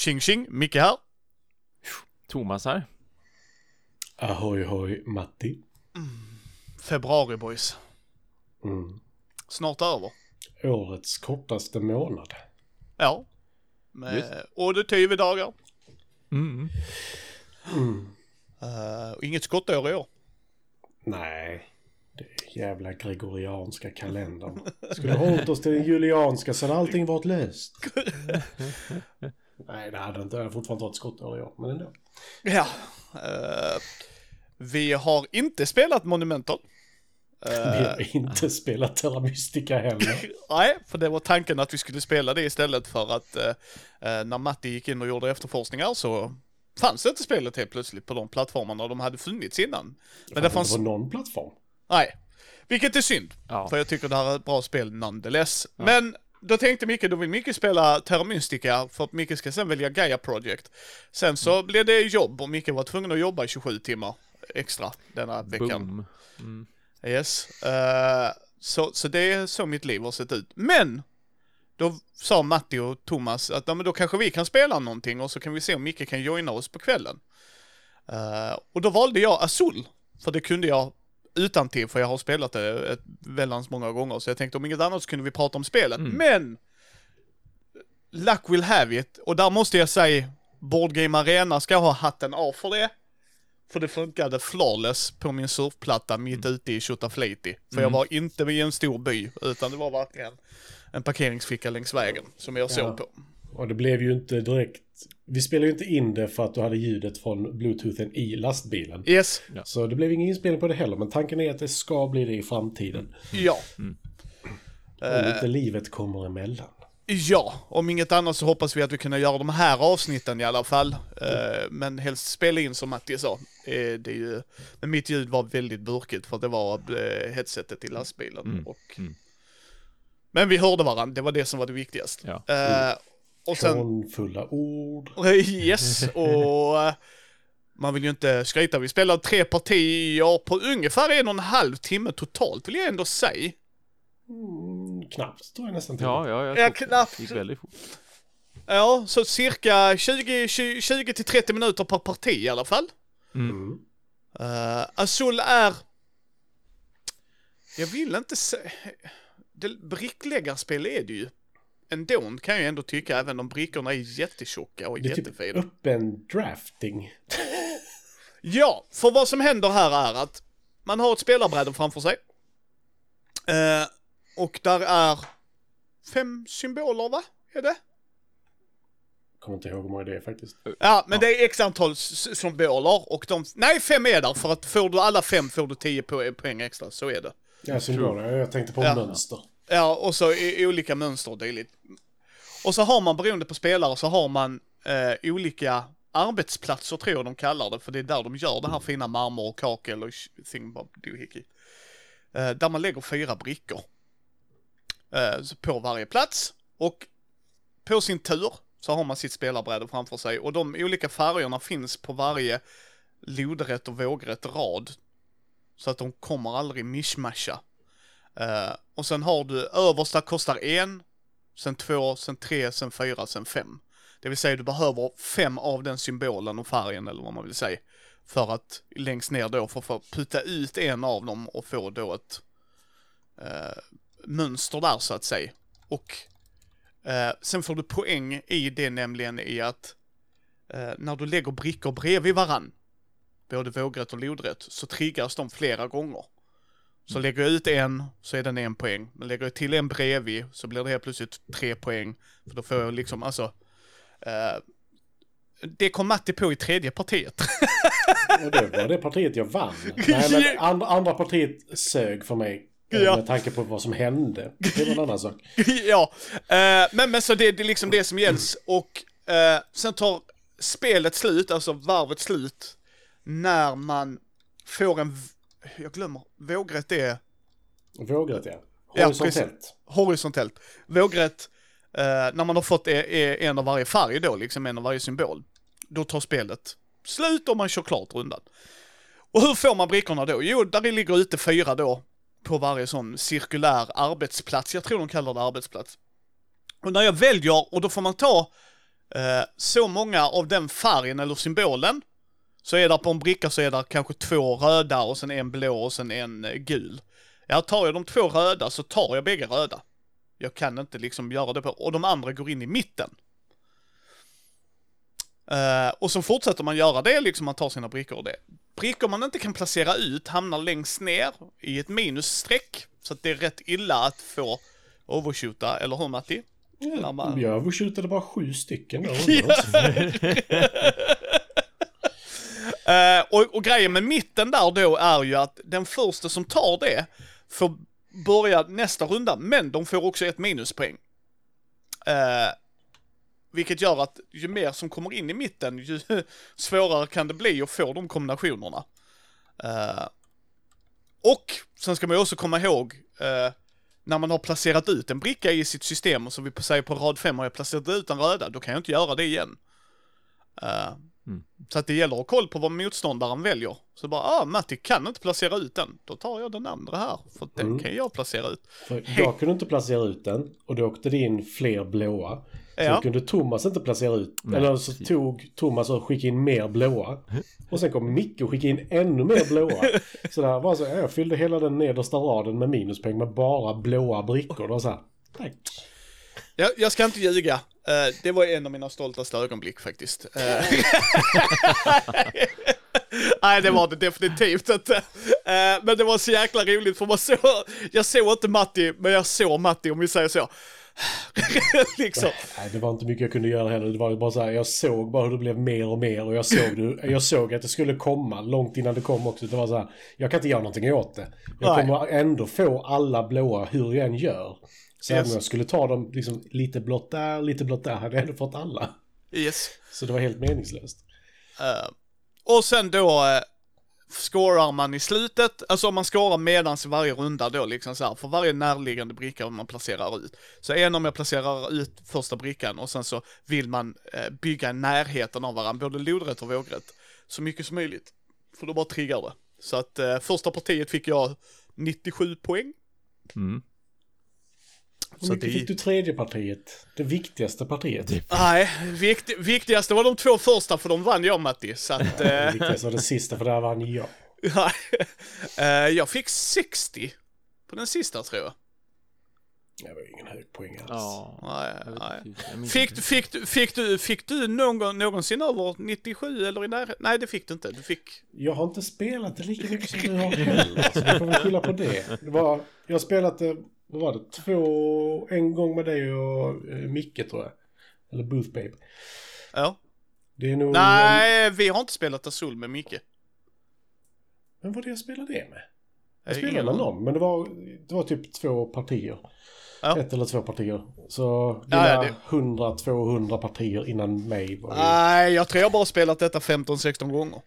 Tjing tjing, Micke här. Thomas här. Ahoy hoj Matti. Februari boys. Mm. Snart över. Årets kortaste månad. Ja. Med Just. är dagar. Mm. Uh, inget skottår i år. Nej, det är jävla gregorianska kalendern. Skulle ha hållit oss till den julianska så hade allting varit löst. Nej, det hade inte. Det hade fortfarande varit skottår i år, men ändå. Ja. eh, vi har inte spelat Monumental. Vi har inte spelat Terra Mystica heller. Nej, för det var tanken att vi skulle spela det istället för att eh, eh, när Matti gick in och gjorde efterforskningar så fanns inte spelet helt plötsligt på de plattformarna de hade funnits innan. Men det fanns, på någon plattform. nej. Vilket är synd, Ja. för jag tycker det här är ett bra spel nonetheless. Men då tänkte Micke, då vill Micke spela Terra Mystica för att Micke ska sen välja Gaia Project. Sen så blev det jobb och Micke var tvungen att jobba i 27 timmar extra denna veckan. Mm. Yes. eh, så, så det är så mitt liv har sett ut. Men! Då sa Matti och Thomas att ja, men då kanske vi kan spela någonting och så kan vi se om Micke kan joina oss på kvällen. Eh, och då valde jag Azul. För det kunde jag utan till för jag har spelat det ett väldans många gånger. Så jag tänkte om inget annat så kunde vi prata om spelet. Men! Luck will have it. Och där måste jag säga, Board Game Arena ska ha hatten av för det. För det funkade flawless på min surfplatta mitt ute i Tjotafliti. För jag var inte i en stor by, utan det var verkligen en parkeringsficka längs vägen som jag såg Ja. på. Och det blev ju inte direkt... Vi spelade ju inte in det för att du hade ljudet från bluetoothen i lastbilen. Yes, Så det blev ingen inspelning på det heller, men tanken är att det ska bli det i framtiden. ja. Om inte livet kommer emellan. Ja, om inget annat så hoppas vi att vi kan göra de här avsnitten i alla fall. Eh, men helst spela in som Matti sa. Eh, det är ju, men mitt ljud var väldigt burkigt för det var eh, headsetet i lastbilen. Och, Men vi hörde varandra, det var det som var det viktigaste. Ja. Och sen, Hånfulla ord. yes, och eh, man vill ju inte skryta. Vi spelade tre partier på ungefär en och en halv timme totalt vill jag ändå säga. Mm, knappt tror jag nästan till. Ja, ja, jag Ja, knappt. Det gick väldigt fort. Ja, så cirka 20, 20, 20 till 30 minuter per parti i alla fall. Mm. Uh, Azul är... Jag vill inte säga... Det- Brickläggarspel är det ju. Ändå kan jag ändå tycka, även om brickorna är jättetjocka och Det är typ jättefina. öppen drafting. Ja, för vad som händer här är att man har ett spelarbräde framför sig. Eh, och där är fem symboler, va? Är det? Kommer inte ihåg hur många det är faktiskt. Ja, men det är x antal symboler och de... Nej, fem är där för att får du alla fem får du 10 po- poäng extra, så är det. Ja, symboler. Jag tänkte på Ja. mönster. Ja, och så i, i olika mönster och dylikt. Och så har man, beroende på spelare, så har man eh, olika arbetsplatser tror jag de kallar det, för det är där de gör det här fina marmor och kakel och thing doohickey. Eh, där man lägger fyra brickor. Eh, på varje plats. Och på sin tur så har man sitt spelarbräde framför sig och de olika färgerna finns på varje lodrätt och vågrätt rad. Så att de kommer aldrig mishmasha. Uh, och sen har du översta kostar en, sen två, sen tre, sen fyra, sen fem. Det vill säga du behöver fem av den symbolen och färgen eller vad man vill säga. För att längst ner då få få putta ut en av dem och få då ett uh, mönster där så att säga. Och uh, sen får du poäng i det nämligen i att när du lägger brickor bredvid varann, både vågrätt och lodrätt, så triggas de flera gånger. Så lägger jag ut en så är den en poäng. Men lägger jag till en bredvid så blir det helt plötsligt tre poäng. För då får jag liksom, alltså. Eh, det kom Matti på i tredje partiet. Och det var det partiet jag vann. Nej, men andra, partiet sög för mig. eh, Ja. Med tanke på vad som hände. Det var en annan sak. ja, eh, men, men så det, det är liksom det som gälls. Och eh, sen tar spelet slut, alltså varvet slut, när man får en, jag glömmer, vågrätt är Vågrätt ja. Ja, Horisontellt. horisontellt. Vågrätt, eh, när man har fått e- e- en av varje färg då, liksom en av varje symbol, då tar spelet slut och man kör klart rundan. Och hur får man brickorna då? Jo, där ligger ute fyra då på varje sån cirkulär arbetsplats. Jag tror de kallar det arbetsplats. Och när jag väljer, och då får man ta eh, så många av den färgen eller symbolen, så är det på en bricka så är det kanske två röda och sen en blå och sen en eh, gul. Ja, tar jag de två röda så tar jag bägge röda. Jag kan inte liksom göra det på, och de andra går in i mitten. Eh, och så fortsätter man göra det, liksom man tar sina brickor och det. Brickor man inte kan placera ut hamnar längst ner i ett minusstreck. Så att det är rätt illa att få overshoota, eller hur Matti? När man- Jag övershootade bara sju stycken då. Eh, och, och grejen med mitten där då är ju att den första som tar det får börja nästa runda, men de får också ett minuspoäng. Eh, vilket gör att ju mer som kommer in i mitten, ju svårare kan det bli att få de kombinationerna. Eh, och sen ska man ju också komma ihåg, eh, när man har placerat ut en bricka i sitt system, och så vi säger på rad 5 har jag placerat ut den röda, då kan jag inte göra det igen. Uh, Mm. Så att det gäller att ha koll på vad motståndaren väljer. Så bara, ah, Matti kan inte placera ut den. Då tar jag den andra här, för den Mm. kan jag placera ut. För jag kunde inte placera ut den och då åkte det in fler blåa. Sen Ja. kunde Thomas inte placera ut. Nej, eller så tog Thomas och skickade in mer blåa. Och sen kom Micke och skickade in ännu mer blåa. Så det var så, jag fyllde hela den nedersta raden med minuspoäng med bara blåa brickor. Var så här, tack. Jag, jag ska inte ljuga. Eh, det var en av mina stoltaste ögonblick faktiskt. Eh, Nej, det var det definitivt inte. Eh, men det var så jäkla roligt för man såg, jag såg inte Matti, men jag såg Matti om vi säger så. liksom. Nej, det var inte mycket jag kunde göra heller. Det var bara så här, jag såg bara hur det blev mer och mer och jag såg, det, jag såg att det skulle komma långt innan det kom också. Det var så här, jag kan inte göra någonting åt det. Jag Nej. kommer ändå få alla blåa hur jag än gör. Så Yes. även om jag skulle ta dem liksom lite blått där, lite blått där, hade jag ändå fått alla. Yes. Så det var helt meningslöst. Eh, och sen då uh, scorar man i slutet, alltså om man scorar medans i varje runda då liksom så här, för varje närliggande bricka man placerar ut. Så en om jag placerar ut första brickan och sen så vill man eh, bygga närheten av varandra, både lodrätt och vågrätt, så mycket som möjligt. För då bara triggar det. Så att eh, första partiet fick jag 97 poäng. Mm. Hur Så mycket det- fick du tredje partiet? Det viktigaste partiet. Nej, vikt, viktigaste var de två första för de vann jag Matti. Så att, Det eh, viktigaste var det sista för där vann jag. nej. Eh, jag fick 60 på den sista tror jag. Det var ju ingen hög poäng alls. Ja. Nej, nej. Fick, fick, du- fick, du, fick du någon, någonsin över 97 eller i närheten? Nej, det fick du inte. Du fick... Jag har inte spelat det lika mycket som du har heller. Så du får väl skylla på det. det var, jag har spelat det, vad var det, två, en gång med dig och eh, Micke tror jag. Eller Booth Babe. Ja. Det är nog... Nej, vi har inte spelat Azul med Micke. Men vad det jag spelade det med? Jag Jag spelade med någon, men det var, det var typ två partier. Ja. Ett eller två partier. Så dina ja, det- 100-200 partier innan mig var ju... Nej, jag tror jag bara spelat detta 15-16 gånger.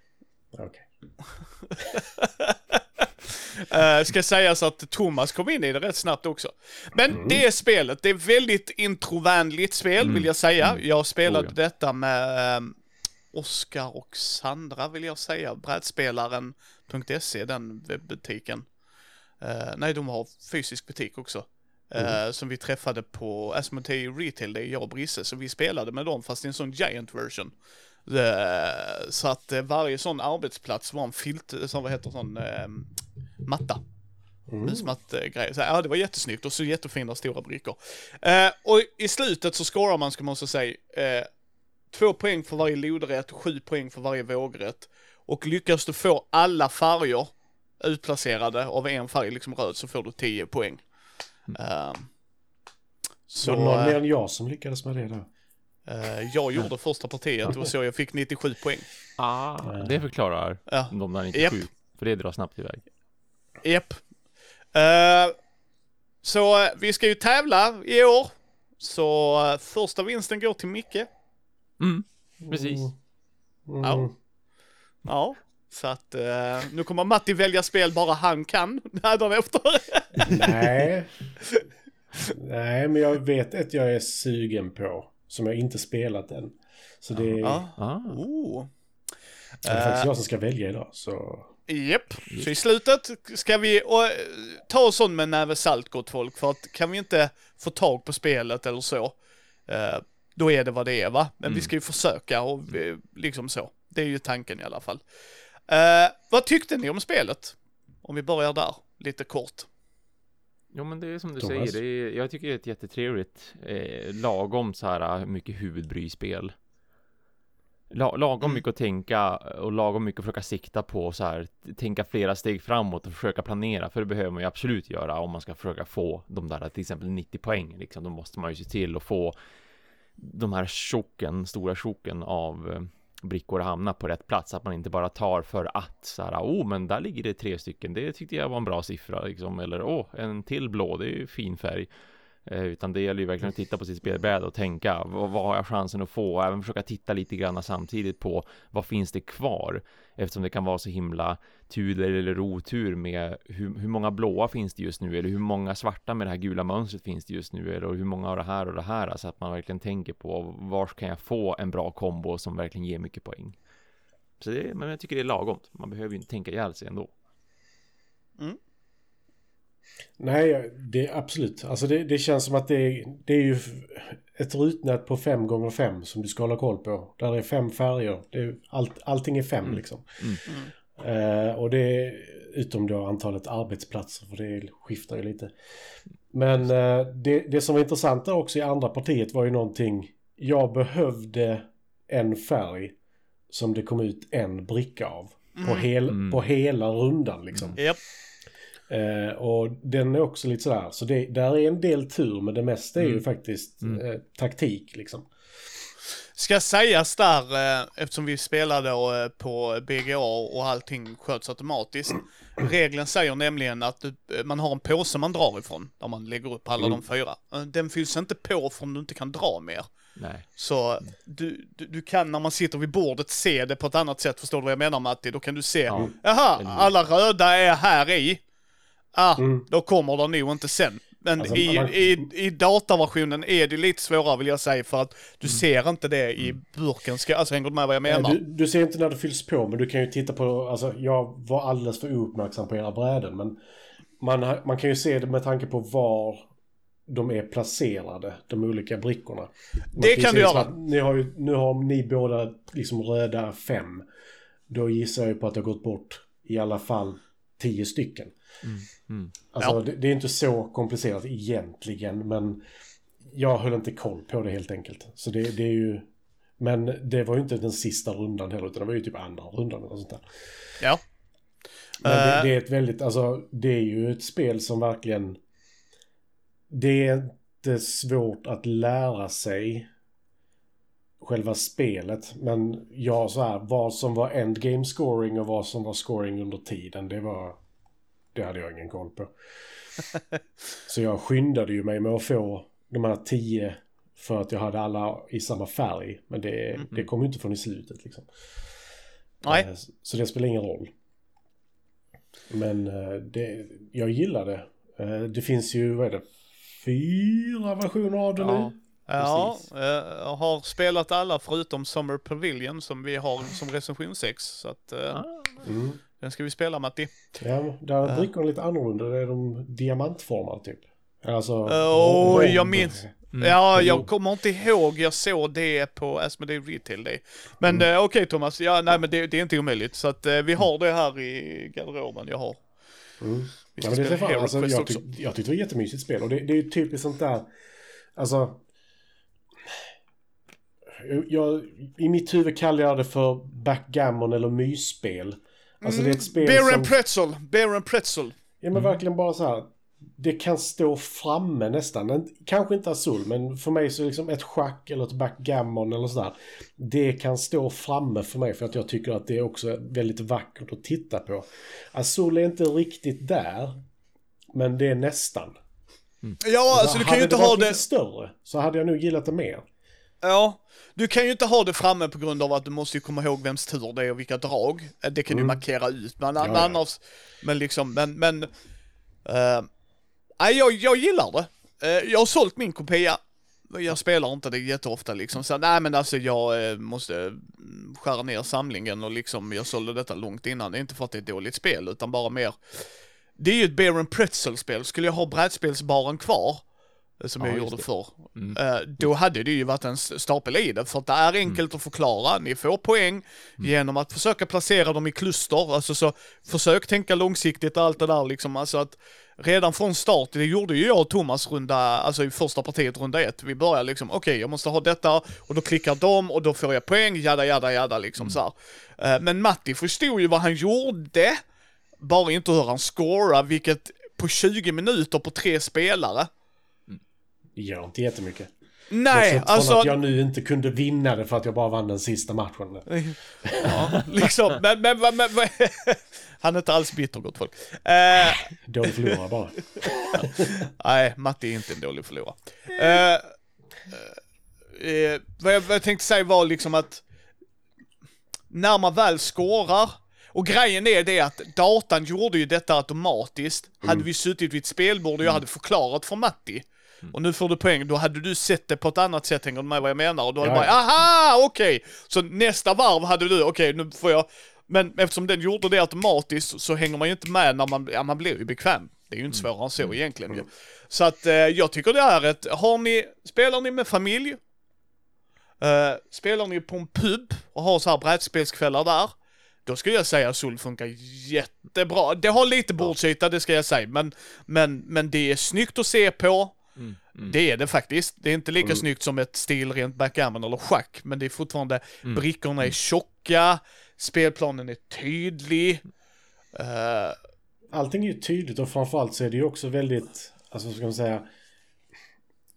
Okej. Uh, ska sägas att Thomas kom in i det rätt snabbt också. Men Mm. det spelet, det är väldigt introvänligt spel vill jag säga. Jag spelade Oh, ja. detta med um, Oskar och Sandra vill jag säga. Brädspelaren.se, den webbutiken. Eh, nej, de har fysisk butik också. Eh, Som vi träffade på Asmodee Retail, det är jag och Brisse, så vi spelade med dem fast i en sån giant version. Eh, så att varje sån arbetsplats var en filt, som vad heter sån, eh, matta. Mm. Musmatt-grej. Så, ja, det var jättesnyggt och så jättefina stora brickor. Eh, och i slutet så scorar man, ska man också säga, eh, två poäng för varje lodrätt, sju poäng för varje vågrätt. Och lyckas du få alla färger utplacerade av en färg, liksom röd, så får du 10 poäng. Eh, Så var det någon mer eh, än jag som lyckades med det där? eh, jag gjorde första partiet, det var så jag fick 97 poäng. Ah, det förklarar Ja. de där 97. Japp. För det drar snabbt iväg. Japp. Eh, så eh, vi ska ju tävla i år. Så eh, första vinsten går till Micke. Mm, precis. Mm. Ja. Ja. Så att eh, nu kommer Matti välja spel bara han kan hädanefter. Nej. Nej, men jag vet att jag är sugen på. Som jag inte spelat än. Så det är, ja. Ah. Oh. det är faktiskt jag som ska välja idag. Så Japp. Så i slutet ska vi och, eh, ta oss sån med en näve salt gott folk. För att kan vi inte få tag på spelet eller så. eh, då är det vad det är va. Men vi Mm. ska ju försöka och eh, liksom så. Det är ju tanken i alla fall. Eh, vad tyckte ni om spelet? Om vi börjar där, lite kort. Jo men det är som du Thomas? säger, det är, jag tycker det är ett jättetrevligt eh, lagom så här mycket huvudbryspel. La, lagom Mm. mycket att tänka och lagom mycket att försöka sikta på så här, tänka flera steg framåt och försöka planera, för det behöver man ju absolut göra om man ska försöka få de där till exempel 90 poäng liksom, då måste man ju se till att få de här tjocken, stora tjocken av eh, brickor att hamna på rätt plats, att man inte bara tar för att så här, oh men där ligger det tre stycken, det tyckte jag var en bra siffra liksom, eller åh, en till blå, det är ju fin färg. Eh, utan det gäller ju verkligen att titta på sitt spelbräde och tänka vad, vad har jag chansen att få och även försöka titta lite grann samtidigt på vad finns det kvar eftersom det kan vara så himla tur eller otur med hur, hur många blåa finns det just nu eller hur många svarta med det här gula mönstret finns det just nu eller hur många av det här och det här så att man verkligen tänker på var kan jag få en bra kombo som verkligen ger mycket poäng. Så det, men jag tycker det är lagom. Man behöver ju inte tänka ihjäl sig ändå. Mm. Nej, det är absolut. Alltså det, det känns som att det är, det är ju ett rutnät på fem gånger fem som du ska hålla koll på. Där det är fem färger. Det är, allt, allting är fem Mm. liksom. Mm. Eh, och det är utom då antalet arbetsplatser för det skiftar ju lite. Men eh, det, det som var intressant där också i andra partiet var ju någonting. Jag behövde en färg som det kom ut en bricka av. På, hel, Mm. på hela rundan liksom. Japp. Eh, och den är också lite sådär, så det, där är en del tur men det mesta är ju Mm. faktiskt Mm. eh, taktik liksom. Ska sägas där, eh, eftersom vi spelade eh, på BGA och allting sköts automatiskt. Regeln säger nämligen att du, eh, man har en påse man drar ifrån, där man lägger upp alla Mm. de fyra. Eh, Den fylls inte på för du inte kan dra mer. Nej. Så du, du, du kan när man sitter vid bordet se det på ett annat sätt, förstår du vad jag menar Matti? Då kan du se, Ja. jaha, alla röda är här i. Ah, Mm. då kommer de nog inte sen. Men Alltså, i, man- i, i dataversionen är det lite svårare vill jag säga för att du ser inte det i burken. Ska, alltså hänger du med vad jag menar? Du, du ser inte när det fylls på men du kan ju titta på, alltså jag var alldeles för ouppmärksam på era bräden men man, man kan ju se det med tanke på var de är placerade, de olika brickorna. Man Det kan du göra. Ni har ju, nu har ni båda liksom röda fem. Då gissar jag på att det har gått bort i alla fall tio stycken. Mm. Mm. Alltså Ja. det, det är inte så komplicerat egentligen men jag höll inte koll på det helt enkelt. Så det, det är ju... Men det var ju inte den sista rundan heller utan det var ju typ andra rundan eller sånt där. Ja. Men det, Eh. det är ett väldigt, alltså det är ju ett spel som verkligen... Det är inte svårt att lära sig själva spelet. Men ja, så här, vad som var endgame scoring och vad som var scoring under tiden, det var... Det hade jag ingen koll på. så jag skyndade ju mig med att få de här tio för att jag hade alla i samma färg. Men det, det kom ju inte från i slutet liksom. Nej. Eh, Så det spelar ingen roll. Men eh, det, jag gillar det. Eh, Det finns ju, vad är det, fyra versioner av det Ja. nu. Ja, jag har spelat alla förutom Summer Pavilion som vi har som recension 6. Så att. Mm. Den ska vi spela Matti. Ja, där är brickorna lite annorlunda. Det är de diamantformade typ. Alltså... Åh, rå- jag minns. Mm. Ja, Jo. jag kommer inte ihåg. Jag såg det på Asmodee Retail Day. Men eh, okej Thomas, ja, nej men det, det är inte omöjligt. Så att eh, vi har det här i garderoben jag har. Mm. Ja, men det är fan, alltså, jag, också. tyck, jag tyckte det var jättemysigt spel. Och det, det är ju typiskt sånt där... Alltså... Jag, I mitt huvud kallar jag det för backgammon eller mysspel. Alltså det är ett spel Bear som... and pretzel, bear and pretzel. Ja men verkligen bara så här. Det kan stå framme nästan. Kanske inte Azul, men för mig så är liksom ett schack eller ett backgammon eller sådär. Det kan stå framme för mig för att jag tycker att det är också väldigt vackert att titta på. Azul är inte riktigt där. Men det är nästan. Ja, alltså du kan hade ju inte ha det... större så hade jag nog gillat det mer. Ja, du kan ju inte ha det framme på grund av att du måste ju komma ihåg vems tur det är och vilka drag. Eh, Det kan du markera ut, men Ja, men ja. annars... Men liksom, men, men... eh, Nej, jag, jag gillar det. Eh, jag har sålt min kopia. Jag spelar inte det jätteofta liksom, så nej men alltså jag måste mm, skära ner samlingen och liksom, jag sålde detta långt innan. Det är inte för att det är ett dåligt spel, utan bara mer... Det är ju ett Bear and Pretzel-spel. Skulle jag ha brädspelsbaren kvar, som Ja, jag gjorde det. förr. Mm. Eh, Då hade det ju varit en stapel i det, för att det är enkelt att förklara. Ni får poäng genom att försöka placera dem i kluster, alltså så försök tänka långsiktigt och allt det där liksom. Alltså att redan från start, det gjorde ju jag och Thomas runda, alltså i första partiet runda ett. Vi började liksom, okej jag måste ha detta och då klickar de och då får jag poäng, jada jada jada liksom så här. Eh, Men Matti förstod ju vad han gjorde, bara inte hur han scorar, vilket på 20 minuter på tre spelare. Gör inte jättemycket. Nej, alltså... att jag nu inte kunde vinna det för att jag bara vann den sista matchen. Ja, liksom, men, men, men, men, Han är inte alls bitter gott folk. Eh, Dålig förlorare bara. nej, Matti är inte en dålig förlorare. Eh, eh, vad, jag, vad jag tänkte säga var liksom att när man väl skårar och grejen är det att datan gjorde ju detta automatiskt. Hade vi suttit vid ett spelbord och jag hade förklarat för Matti och nu får du poäng, då hade du sett det på ett annat sätt, hänger du med vad jag menar? Och då hade Ja, bara, ja. aha, okej! Så nästa varv hade du, okej, nu får jag... Men eftersom den gjorde det automatiskt så hänger man ju inte med när man, ja man blir ju bekväm. Det är ju inte svårare än så egentligen ju. Så att eh, jag tycker det är ett, har ni, spelar ni med familj, eh, spelar ni på en pub och har så här brädspelskvällar där, då skulle jag säga att Sol funkar jättebra. Det har lite bordsyta, det ska jag säga, men, men, men det är snyggt att se på. Mm. Mm. Det är det faktiskt. Det är inte lika Mm. snyggt som ett stilrent backgammon eller schack, men det är fortfarande, Mm. brickorna är tjocka, spelplanen är tydlig. Eh, Allting är ju tydligt och framförallt så är det ju också väldigt, alltså ska man säga,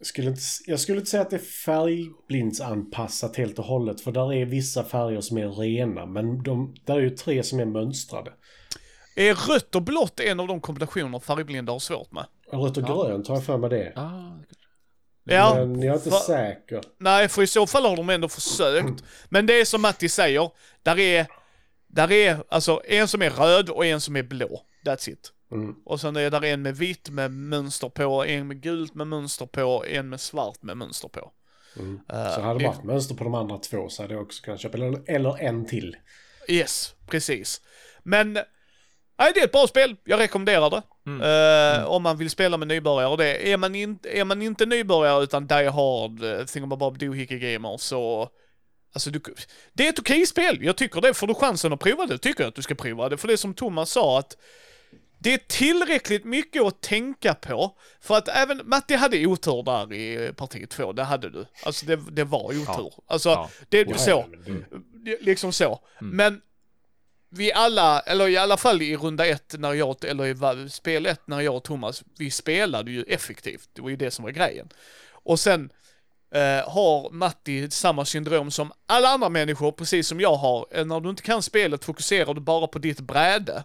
skulle inte, jag skulle inte säga att det är färgblindsanpassat helt och hållet för där är vissa färger som är rena men de, där är ju tre som är mönstrade. är rött och blått en av de kombinationer färgblinda har svårt med? Rött och Ja. grönt har jag för mig det. Ah, Ja, Men jag är inte va- säker. nej, för i så fall har de ändå försökt. Men det är som Matti säger, där är, där är alltså en som är röd och en som är blå. That's it. Mm. Och sen är där en med vitt med mönster på, en med gult med mönster på, en med svart med mönster på. Mm. Eh, Så hade det varit mönster på de andra två så hade jag också kunnat köpa. Eller, eller en till. Yes, precis. Men, nej det är ett bra spel. Jag rekommenderar det. Mm. Eh, Om man vill spela med nybörjare och det. Är man, in, är man inte nybörjare utan die hard, uh, thingamabob doohickey gamer så... Alltså du, det är ett okej spel. Jag tycker det. Får du chansen att prova det, tycker jag att du ska prova det. För det är som Thomas sa att det är tillräckligt mycket att tänka på. För att även, Matti hade otur där i parti två, det hade du. Alltså det, det var otur. Alltså, Ja. det är Ja, så. ja, Liksom så. Mm. Men vi alla, eller i alla fall i runda ett, när jag, eller i spel ett, när jag och Thomas, vi spelade ju effektivt. Det var ju det som var grejen. Och sen eh, har Matti samma syndrom som alla andra människor, precis som jag har. Eh, När du inte kan spelet fokuserar du bara på ditt bräde.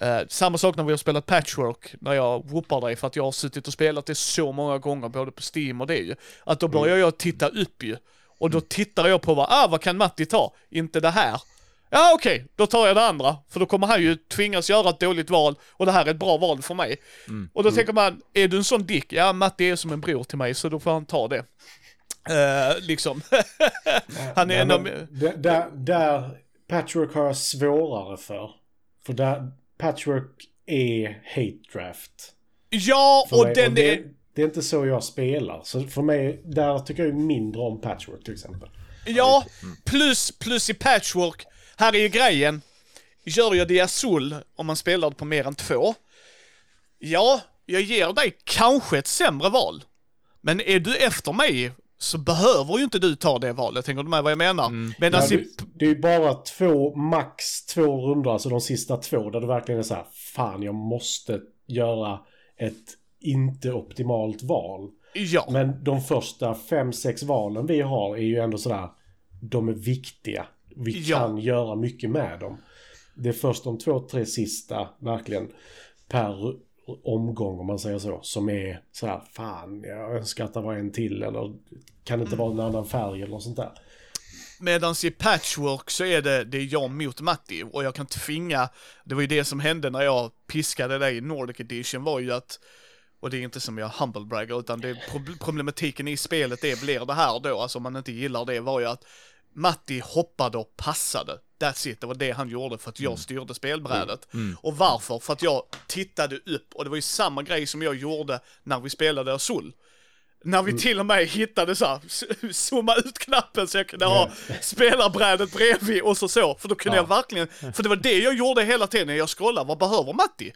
Eh, samma sak när vi har spelat Patchwork, när jag whoopar dig för att jag har suttit och spelat det så många gånger, både på Steam och det ju. Att då börjar jag titta upp ju. Och då tittar jag på vad, ah vad kan Matti ta? Inte det här. Ja okej, då tar jag det andra. För då kommer han ju tvingas göra ett dåligt val och det här är ett bra val för mig. Mm. Och då tänker man, är du en sån dick? Ja, Matti är som en bror till mig så då får han ta det. Eh, liksom. han är en av... där, där, Patchwork har jag svårare för. För där Patchwork är hate draft. Ja, och mig. den det, är... det är inte så jag spelar. Så för mig, där tycker jag ju mindre om Patchwork till exempel. Ja, plus, plus i patchwork. Här är ju grejen. Gör jag Azul om man spelar det på mer än två. Ja, jag ger dig kanske ett sämre val. Men är du efter mig så behöver ju inte du ta det valet. Tänker du med vad jag menar? Medan Ja, i... det, det är ju bara två, max två rundor, alltså de sista två, där det verkligen är så här, fan jag måste göra ett inte optimalt val. Ja, Men de första fem, sex valen vi har är ju ändå sådär, de är viktiga. Vi Ja. kan göra mycket med dem. Det är först de två, tre sista, verkligen, per omgång om man säger så, som är sådär, fan, jag önskar att det var en till eller kan det inte vara en annan färg eller sånt där. Medans i patchwork så är det, det är jag mot Matti och jag kan tvinga, det var ju det som hände när jag piskade dig i Nordic edition var ju att, och det är inte som jag humblebragger utan det problematiken i spelet det blir det här då, alltså om man inte gillar det var ju att Matti hoppade och passade. That's it, det var det han gjorde för att jag styrde spelbrädet. Mm. Och varför? För att jag tittade upp och det var ju samma grej som jag gjorde när vi spelade Azul. När vi till och med hittade så här, zooma ut-knappen så jag kunde ha spelarbrädet bredvid och så så. För då kunde Ja. jag verkligen, för det var det jag gjorde hela tiden när jag scrollade. Vad behöver Matti?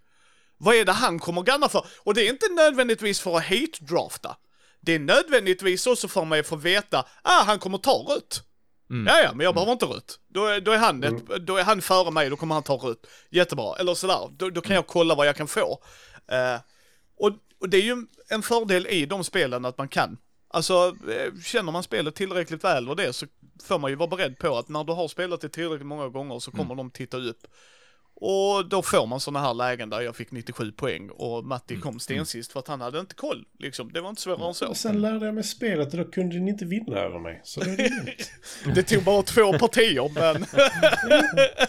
Vad är det han kommer gunna för? Och det är inte nödvändigtvis för att hate-drafta. Det är nödvändigtvis också för mig att få veta, ah han kommer ta rött. Ja, ja, men jag behöver inte rött. Då är, då, är han ett, då är han före mig, då kommer han ta rött. Jättebra. Eller sådär, då, då kan jag kolla vad jag kan få. Eh, och, och det är ju en fördel i de spelen att man kan. Alltså, eh, känner man spelet tillräckligt väl och det så får man ju vara beredd på att när du har spelat det tillräckligt många gånger så kommer de titta upp. Och då får man sådana här lägen där jag fick 97 poäng och Matti kom stensist för att han hade inte koll. Liksom. Det var inte svårare än så. Och sen lärde jag mig spelet och då kunde ni inte vinna över mig. Så då är det. Det tog bara två partier men...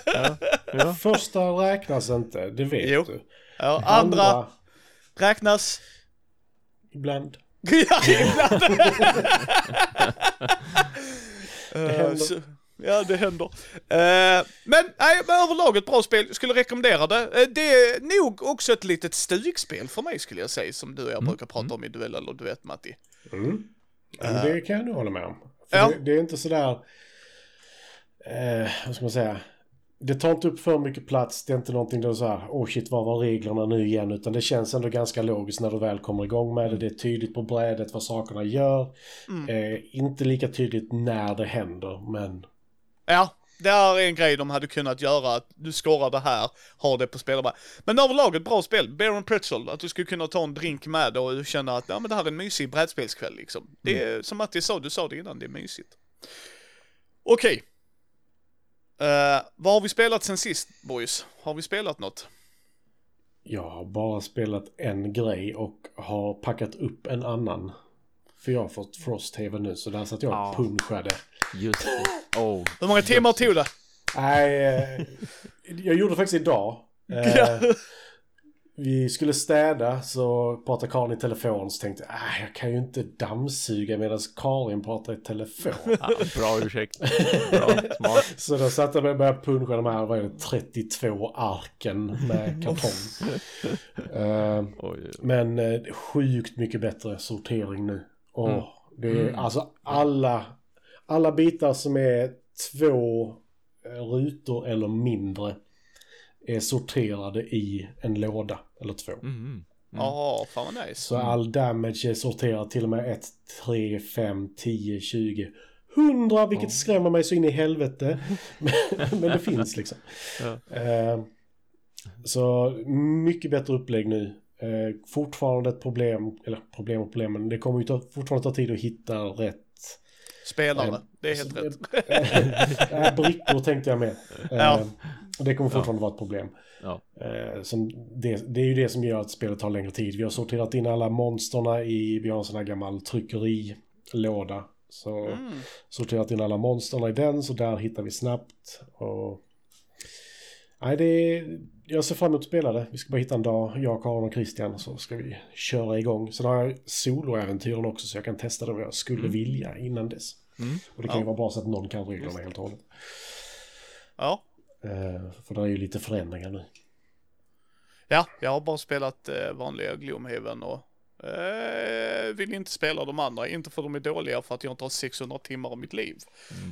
Ja. Första räknas inte, det vet Jo. du. Ja, andra räknas. Ibland. Ja, ibland. Eh, händer. Så- Ja, det händer. Eh, men nej, men överlag ett bra spel. Jag skulle rekommendera det. Eh, det är nog också ett litet stugspel för mig skulle jag säga, som du och jag brukar prata om i duell eller duett Matti. Mm. Ja, men det kan jag nog hålla med om. Ja. det, det är inte sådär... Eh, vad ska man säga? Det tar inte upp för mycket plats. Det är inte någonting där du såhär, åh oh shit, vad var reglerna nu igen? Utan det känns ändå ganska logiskt när du väl kommer igång med det. Det är tydligt på brädet vad sakerna gör. Eh, inte lika tydligt när det händer, men... Ja, det är en grej de hade kunnat göra, att du scorar det här, har det på spelarbrädet. Men överlag ett bra spel, Bear and Pretzel, att du skulle kunna ta en drink med och känna att ja, men det här är en mysig brädspelskväll liksom. Det är som Matti sa, du sa det innan, det är mysigt. Okej. Eh, vad har vi spelat sen sist, boys? Har vi spelat något? Jag har bara spelat en grej och har packat upp en annan. För jag har fått Frosthaven nu, så där satt jag Ja. och punschade. Just det. Oh. Hur många timmar tog det? Nej, eh, jag gjorde det faktiskt idag. Eh, vi skulle städa så pratade Karin i telefon så tänkte jag, äh, jag kan ju inte dammsuga medan Karin pratar i telefon. Ja, bra ursäkt. Bra, smart. Så då satte jag mig och började puncha de här, vad är det, 32 arken med kartong. Oj, oj. men sjukt mycket bättre sortering nu. Och Mm. det är alltså alla, alla bitar som är två eh, rutor eller mindre är sorterade i en låda eller två. Mm. Ja, fan vad nice. Så all damage är sorterad till och med 1, 3, 5, 10, 20, 100 vilket skrämmer mig så in i helvete. men, det finns liksom. Ja. Eh, så mycket bättre upplägg nu. Eh, fortfarande ett problem, eller problem och problem, men det kommer ju ta, fortfarande ta tid att hitta rätt Spelare, det är helt rätt. äh, brickor tänkte jag med. Eh, Ja. och Det kommer fortfarande vara ett problem. Ja. Eh, det, det är ju det som gör att spelet tar längre tid. Vi har sorterat in alla monsterna i, vi har en sån här gammal tryckerilåda. Så Mm. sorterat in alla monsterna i den, så där hittar vi snabbt. Och... Nej, det är... Jag ser fram emot att spela det. Vi ska bara hitta en dag, jag, Karin och Christian, så ska vi köra igång. Sen har jag soloäventyren också, så jag kan testa det vad jag skulle vilja innan dess. Mm. Och det kan ju vara bra så att någon kan reglerna helt och hållet. Ja. Eh, för det är ju lite förändringar nu. Ja, jag har bara spelat eh, vanliga Gloomhaven och eh, vill inte spela de andra. Inte för de är dåliga, för att jag inte har 600 timmar av mitt liv.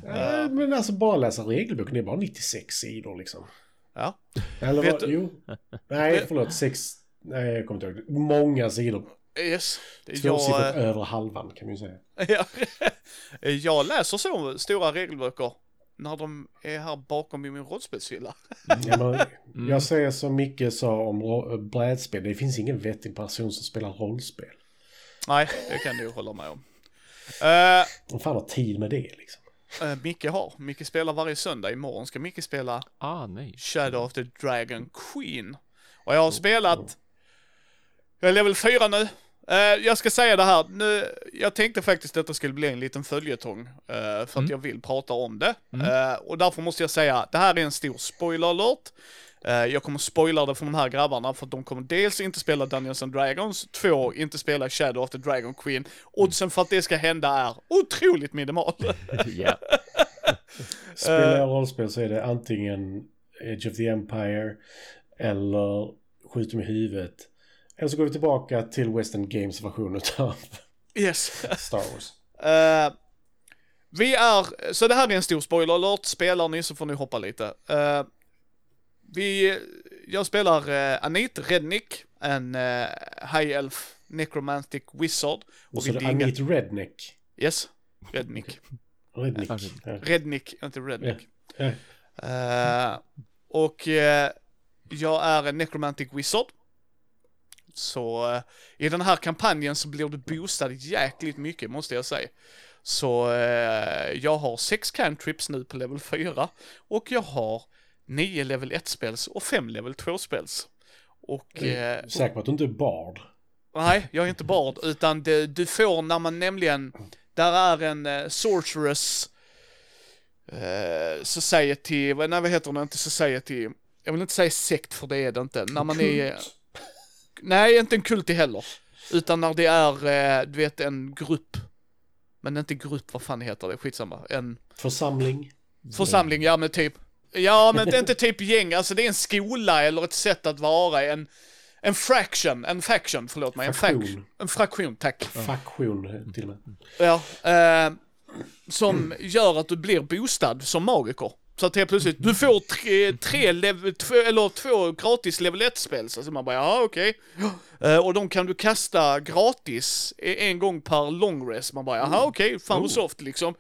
Eh, men alltså bara läsa regelboken, det är bara 96 sidor liksom. Ja, Eller Vet vad? du- Jo. Nej, förlåt. Sex... Nej, jag kommer inte ihåg. Många sidor. yes. Tvåsiffrigt Jag, eh, över halvan kan man ju säga. ja, jag läser så stora regelböcker när de är här bakom i min rollspelshylla. Ja, men, Jag säger som Micke sa om ro- brädspel. Det finns ingen vettig person som spelar rollspel. Nej, det kan du hålla med om. Uh, Vem fan har tid med det liksom? Uh, Micke har. Micke spelar varje söndag. Imorgon ska Micke spela Ah, nej. Shadow of the Dragon Queen. Och jag har spelat, jag är level 4 nu. Eh, jag ska säga det här, nu, jag tänkte faktiskt att det skulle bli en liten följetong, eh, för att jag vill prata om det. Eh, och därför måste jag säga, det här är en stor spoiler alert. Eh, jag kommer spoila det för de här grabbarna, för att de kommer dels inte spela Dungeons and Dragons, två, inte spela Shadow of the Dragon Queen. Oddsen för att det ska hända är otroligt minimal. Ja. Spelar jag rollspel så är det antingen Age of the Empire eller Skjut dem i huvudet. Eller så går vi tillbaka till Western Games version av Yes. Star Wars. Eh, vi är, så det här är en stor spoiler alert. Spelar ni så får ni hoppa lite. Eh, vi, jag spelar uh, Anit Rednick, en uh, High Elf Necromantic Wizard. Och så är det Anit Redneck. Yes, Rednick. Rednick. Rednick, inte Rednick. Ja. Eh, och eh, jag är en necromantic wizard. Så eh, i den här kampanjen så blir du boostad jäkligt mycket måste jag säga. Så eh, jag har sex cantrips nu på level 4 och jag har nio level 1 spels och fem level 2 spels. Och eh, Säker på att du inte är bard? Nej, jag är inte bard, utan det, du får när man nämligen, där är en eh, sorceress eh, society, vad- nej vad heter det inte society, jag vill inte säga sekt för det är det inte, när man är, Kult. nej inte en kult heller, utan när det är, eh, du vet en grupp, men inte grupp, vad fan heter det, skitsamma, en Församling? församling, ja men typ, ja men det är inte typ gäng, alltså det är en skola eller ett sätt att vara, en, en fraction, en faction, förlåt mig, en Fraktion. faction, en fraktion, tack. Faktion till och med. Ja, eh, som gör att du blir boostad som magiker. Så att helt plötsligt, du får tre, tre level, två, eller två gratis level 1-spel. Så man bara, ja okej. Eh, och de kan du kasta gratis e- en gång per long rest. Man bara, jaha okej, fan vad soft liksom.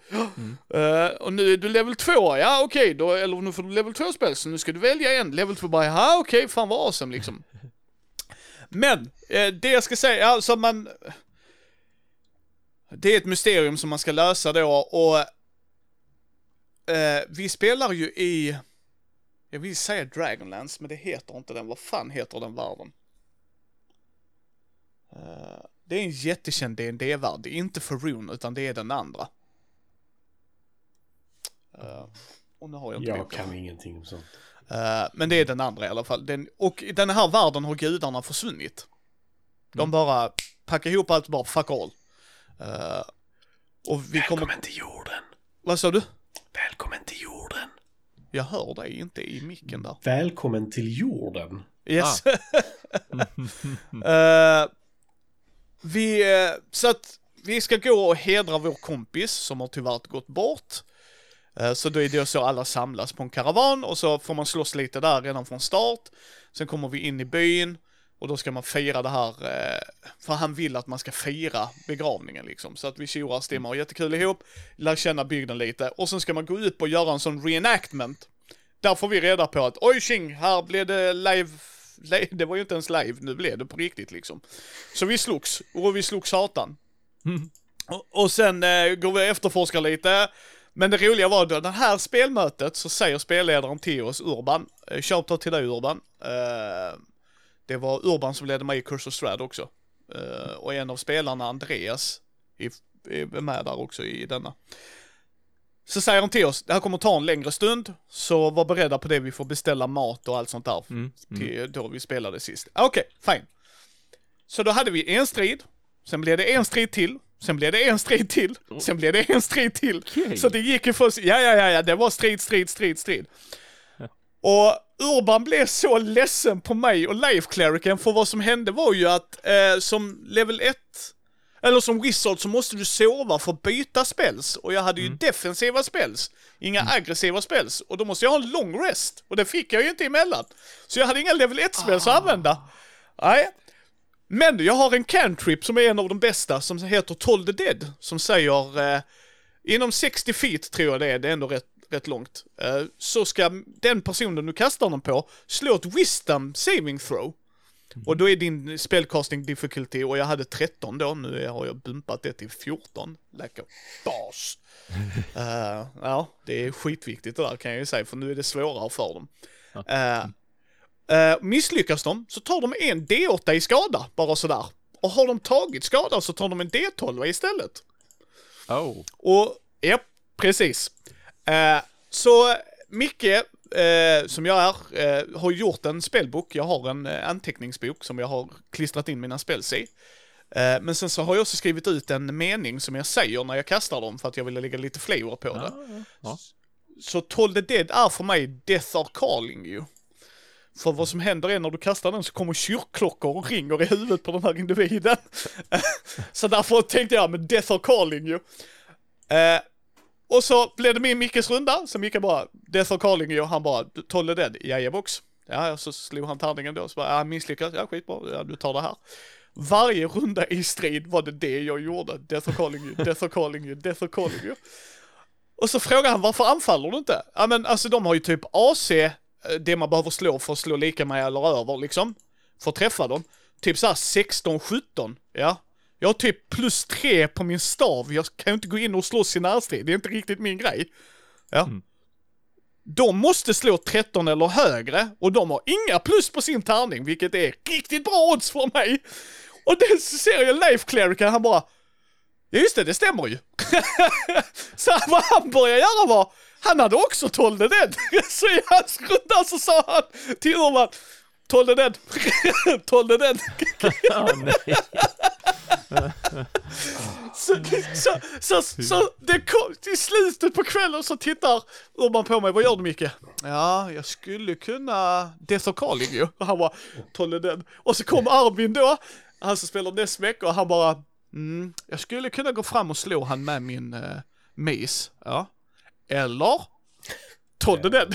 Eh, och nu är du level 2, ja okej, då, eller nu får du level 2-spel, så nu ska du välja en. Level 2 bara, jaha okej, fan vad awesome liksom. Men, eh, det jag ska säga, alltså man... Det är ett mysterium som man ska lösa då och eh, vi spelar ju i, jag vill säga Dragonlance, men det heter inte den. Vad fan heter den världen? Eh, det är en jättekänd dd värld det är inte Faroon utan det är den andra. Eh, och nu har jag inte Jag boken. kan ingenting om sånt. Eh, men det är den andra i alla fall. Den, och i den här världen har gudarna försvunnit. De bara packar ihop allt och bara fuck all. Eh, och vi kommer... till jorden. Vad sa du? Välkommen till jorden. Jag hör dig inte i micken där. Välkommen till jorden. Yes. Eh, vi, eh, så att vi ska gå och hedra vår kompis som har tyvärr gått bort. Eh, så då är det så alla samlas på en karavan och så får man slåss lite där redan från start. Sen kommer vi in i byn och då ska man fira det här, eh, för han vill att man ska fira begravningen liksom. Så att vi tjorar, stimmar och jättekul ihop, lär känna bygden lite och sen ska man gå upp och göra en sån reenactment. Där får vi reda på att oj tjing, här blev det live, det var ju inte ens live, nu blev det på riktigt liksom. Så vi slogs, och vi slogs satan. Och, och sen eh, går vi och efterforskar lite. Men det roliga var då, det här spelmötet så säger spelledaren till oss, Urban, eh, shoutout till dig Urban. Eh, det var Urban som ledde mig i Curse of Strad också. Eh, och en av spelarna, Andreas, är, är med där också i denna. Så säger han till oss, det här kommer ta en längre stund, så var beredda på det, vi får beställa mat och allt sånt där Mm. Mm. till då vi spelade sist. Okej, fine. Så då hade vi en strid, sen blev det en strid till, sen blev det en strid till, sen blev det en strid till. Okej. Så det gick ju först, ja ja ja ja, det var strid, strid, strid, strid. Och Urban blev så ledsen på mig och Life Clericen för vad som hände var ju att eh, som level 1 eller som wizard så måste du sova för att byta spells. Och jag hade ju defensiva spells, inga aggressiva spells. Och då måste jag ha en long rest. Och det fick jag ju inte emellan. Så jag hade inga level 1 spells att använda. Nej. Men jag har en cantrip som är en av de bästa som heter Toll the Dead. Som säger, eh, inom 60 feet tror jag det är, det är ändå rätt, rätt långt. Eh, så ska den personen du kastar den på slå ett wisdom saving throw. Och då är din spellcasting difficulty, och jag hade 13 då, nu har jag bumpat det till 14. Like a boss. Eh, ja, det är skitviktigt det där kan jag ju säga, för nu är det svårare för dem. Eh, eh, misslyckas de så tar de en D8 i skada, bara sådär. Och har de tagit skada så tar de en D12 istället. Oh. Och, ja, precis. Eh, så Micke, eh, som jag är, eh, har gjort en spelbok. Jag har en eh, anteckningsbok som jag har klistrat in mina spels i. Eh, men sen så har jag också skrivit ut en mening som jag säger när jag kastar dem för att jag ville lägga lite flavor på det. Ja, ja. Så Toll the Dead är för mig Death are calling you. För vad som händer är när du kastar den så kommer kyrkklockor och ringer i huvudet på den här individen. så därför tänkte jag, men Death are calling you. Eh, och så blev det min Mickes runda, så Micke bara, Death are calling you, han bara, Tolle the Dead. Ja, så slog han tärningen då, så bara, ja, misslyckas, ja skitbra, ja, du tar det här. Varje runda i strid var det det jag gjorde. Death are calling you, death are calling you, death are calling you. Och så frågar han varför anfaller du inte? Ja men alltså de har ju typ AC, eh, det man behöver slå för att slå lika med eller över liksom. För att träffa dem. Typ såhär 16-17, ja. Jag har typ plus 3 på min stav, jag kan ju inte gå in och slåss i närstrid, det är inte riktigt min grej. Ja. Mm. De måste slå 13 eller högre och de har inga plus på sin tärning, vilket är riktigt bra odds för mig. Och det ser jag Life Clerican, han bara Ja just det, det stämmer ju. så vad han började göra var, han hade också 12 dead. så i hans runda så sa han till Urban, 12 dead, 12 dead. Ja, nej. Så, så, så, så det kom till slutet på kvällen så tittar Urban på mig, vad gör du Micke? Ja, jag skulle kunna Calling ju. Och han bara, 12 dead. Och så kom Arvin då, han som spelar Nesmek och han bara, mm, jag skulle kunna gå fram och slå han med min uh, mace. Ja. Eller? Todd den.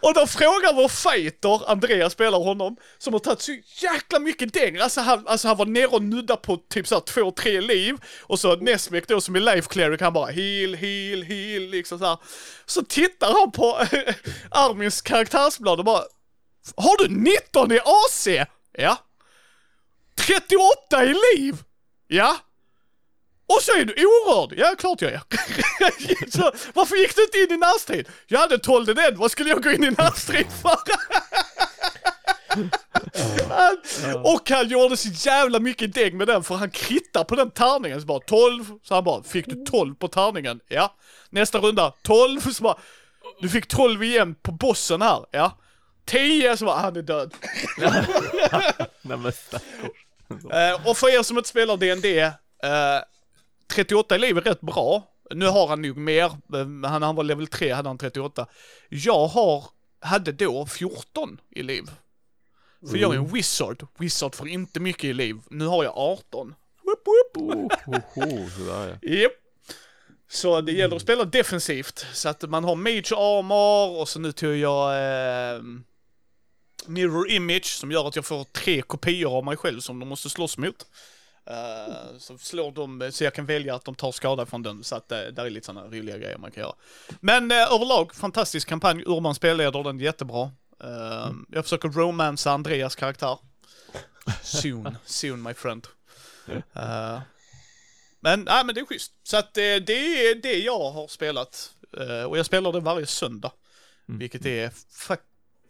och då frågar vår fighter, Andreas spelar honom, som har tagit så jäkla mycket däng. Alltså han, alltså han var nere och nudda på typ såhär två, tre liv. Och så Nesmek då som är life cleric, han bara heal, heal, heal, liksom såhär. Så tittar han på Armins karaktärsblad och bara, har du 19 i AC? Ja. 38 i liv? Ja. Och så är du orörd! Ja, klart jag är. så, varför gick du inte in i närstrid? Jag hade 12 den, vad skulle jag gå in i närstrid för? han, och han gjorde så jävla mycket däng med den för han krittade på den tärningen så bara 12, så han bara fick du 12 på tärningen? Ja. Nästa runda 12, så bara du fick 12 igen på bossen här, ja. 10, så bara han är död. Nej men. Eh, och för er som inte spelar D&D, eh, 38 i liv är rätt bra. Nu har han nog mer, eh, han, han var level 3 hade han 38. Jag har, hade då 14 i liv. För jag är en wizard, wizard får inte mycket i liv. Nu har jag 18. Woop, woop. Oh, oh, oh, sådär ja. Japp. Så det gäller att spela defensivt, så att man har mage armor och så nu tog jag eh, mirror image som gör att jag får tre kopior av mig själv som de måste slåss mot. Eh, så slår de, så jag kan välja att de tar skada från den, så att uh, där är lite sådana roliga grejer man kan göra. Men uh, överlag, fantastisk kampanj, Urban spelleder den jättebra. Uh, Jag försöker romansa Andreas karaktär. Soon, soon my friend. Uh, men, nej men det är schysst. Så att det, det är det jag har spelat. Och jag spelar det varje söndag. Mm. Vilket är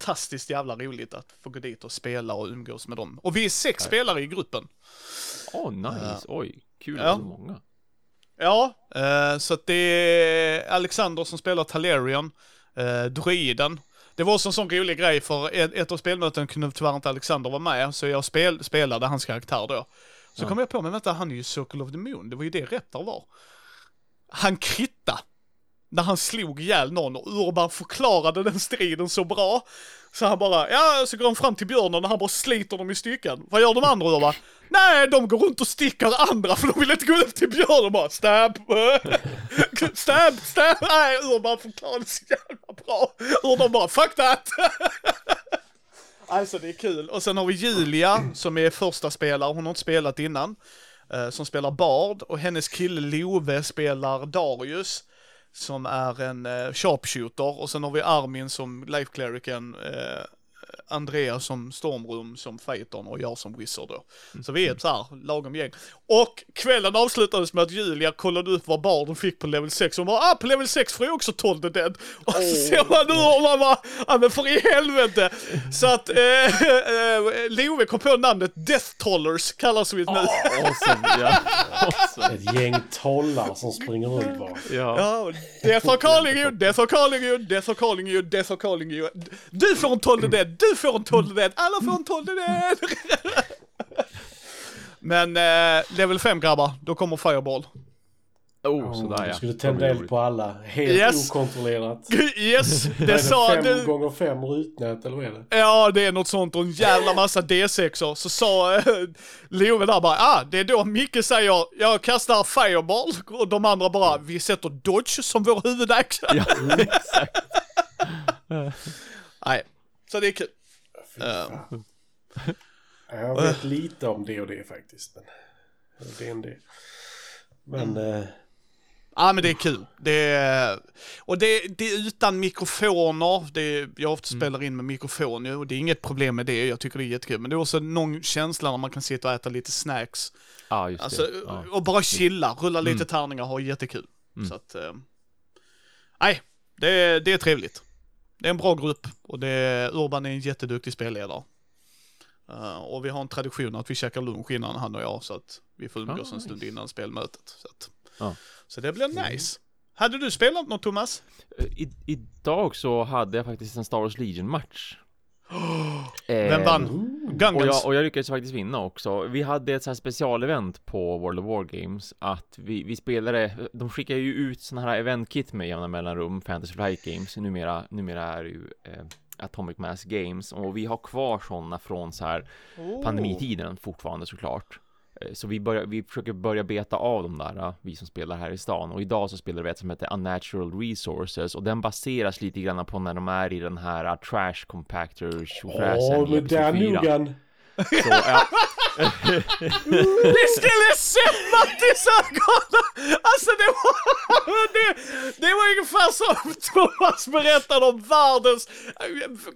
fantastiskt jävla roligt att få gå dit och spela och umgås med dem. Och vi är sex Ja. spelare i gruppen. Åh, nice. Oj, kul Ja. att så många. Ja, eh, så att det är Alexander som spelar Talerion, eh, druiden. Det var också en sån rolig grej för ett, ett av spelmötena kunde tyvärr inte Alexander vara med, så jag spel, spelade hans karaktär då. Så Ja. kom jag på, men vänta, han är ju Circle of the Moon, det var ju det Reptar var. Han kritta när han slog ihjäl någon och Urban förklarade den striden så bra. Så han bara, ja, så går han fram till björnen och han bara sliter dem i stycken. Vad gör de andra Urban? Nej, de går runt och stickar andra för de vill inte gå upp till björnen bara stab, stab, stab. Nej, Urban förklarade så jävla bra. Urban bara, fuck that. Alltså det är kul. Och sen har vi Julia som är första spelare, hon har inte spelat innan. Eh, som spelar Bard och hennes kille Love spelar Darius. Som är en eh, sharpshooter och sen har vi Armin som life clericen, eh, Andreas som stormrum som fightern och jag som wizard då. Så vi är ett så här lagom gäng. Och kvällen avslutades med att Julia kollade upp vad barden fick på level 6. Hon bara ah på level 6 får jag också 12 the dead. Och så ser man nu och man bara ah men för i helvete. Så att eh, eh, Love kom på namnet Death Tollers kallas vi nu. Awesome, ja. Awesome. Ett gäng tollar som springer runt bara. Ja. Ja, death are calling you, death are calling you, death are calling you, death are calling you. Du får en 12 the dead, du får en 12 the dead, alla får en 12 the dead. Men eh, level 5 grabbar, då kommer Fireball. Oh, sådär du ja. skulle Det tända eld på alla. Helt Yes. okontrollerat. Yes, är det sa fem du. gånger fem rutnät eller vad är det? Ja, det är något sånt och en jävla massa D6or. Så sa eh, Love där bara, ah, det är då Micke säger, jag kastar fireball och de andra bara, vi sätter dodge som vår huvudaktion. Ja, exakt. Nej, så det är kul. Eh. fan. Jag vet lite om det och det faktiskt. Men det är en det. Men Mm. eh, Ja men det är kul. Det är, och det, det är utan mikrofoner. Det är, jag ofta spelar in med mikrofon ju och det är inget problem med det. Jag tycker det är jättekul. Men det är också någon känsla när man kan sitta och äta lite snacks. Ja, just Alltså, det. Ja. och bara chilla, rulla lite Mm. tärningar och ha jättekul. Mm. Så att, eh, nej, det, är- det är trevligt. Det är en bra grupp och det är, Urban är en jätteduktig spelledare. Eh, och vi har en tradition att vi käkar lunch innan han och jag så att vi får umgås Ah, en stund innan spelmötet. Så, att, Ja. så det blir nice. Hade du spelat något Thomas? I, idag så hade jag faktiskt en Star Wars Legion-match. Vem vann? ooh, Och Gungans? jag, och jag lyckades faktiskt vinna också. Vi hade ett så här specialevent på World of Wargames att vi, vi spelade, de skickar ju ut sådana här eventkit med jämna mellanrum, Fantasy Flight Games, numera, numera är det ju eh, Atomic Mass Games och vi har kvar sådana från så här Oh. pandemitiden fortfarande såklart. Eh, Så vi, börjar, vi försöker börja beta av de där, eh, vi som spelar här i stan. Och idag så spelar vi ett som heter Unnatural Resources och den baseras lite grann på när de är i den här eh, trash compactor tjofräsen i men där episod 4. nogan. Så, ja, Det skulle sett Mattis ögon! Alltså det var, det, det var ungefär som Thomas berättade om världens,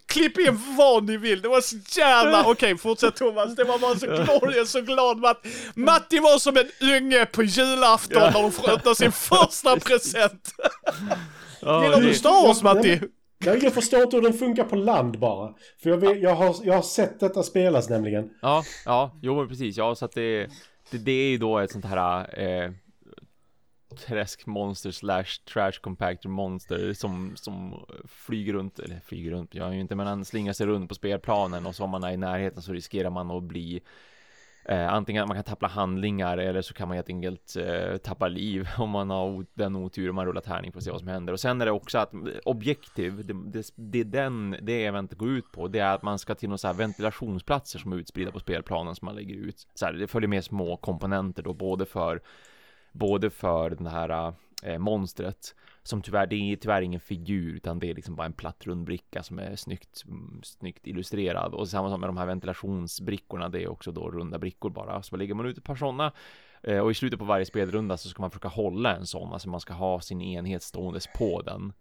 klipp in vad ni vill, det var så jävla, okej fortsätt Thomas, det var bara så är så glad Matt. Matti var som en unge på julafton när de får öppna sin första present. Gillar du Star Wars Matti? Jag, jag förstår inte hur den funkar på land bara. För jag, vet, jag, har, jag har sett detta spelas nämligen. Ja, ja, jo men precis, ja så att det, det, det är ju då ett sånt här eh, träskmonster slash trash compactor monster som, som flyger runt, eller flyger runt, jag ju inte, men han slingar sig runt på spelplanen och så om man är i närheten så riskerar man att bli Eh, antingen att man kan tappa handlingar eller så kan man helt enkelt eh, tappa liv om man har den otur man rullar tärning för att se vad som händer. Och sen är det också att eh, objektiv, det, det, det den, det eventet går ut på, det är att man ska till några så här ventilationsplatser som är utspridda på spelplanen som man lägger ut. Så här, det följer med små komponenter då, både för både för den här eh, monstret som tyvärr, det är tyvärr ingen figur utan det är liksom bara en platt rund bricka som är snyggt, mm, snyggt illustrerad. Och samma sak med de här ventilationsbrickorna, det är också då runda brickor bara, så lägger man ut ett par sådana eh, och i slutet på varje spelrunda så ska man försöka hålla en sån, alltså man ska ha sin enhet ståendes på den,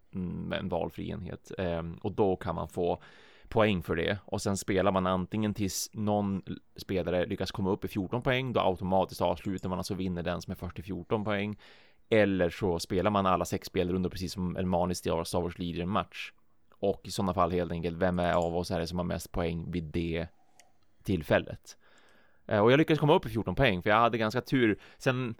med en valfri enhet. Eh, och då kan man få poäng för det. Och sen spelar man antingen tills någon spelare lyckas komma upp i 14 poäng då automatiskt avslutar man alltså vinner den som är först i 14 poäng eller så spelar man alla sex spelrundor precis som en manisk Star Wars Legion match och i sådana fall helt enkelt vem är av oss är det som har mest poäng vid det tillfället Eh, och jag lyckades komma upp i 14 poäng för jag hade ganska tur sen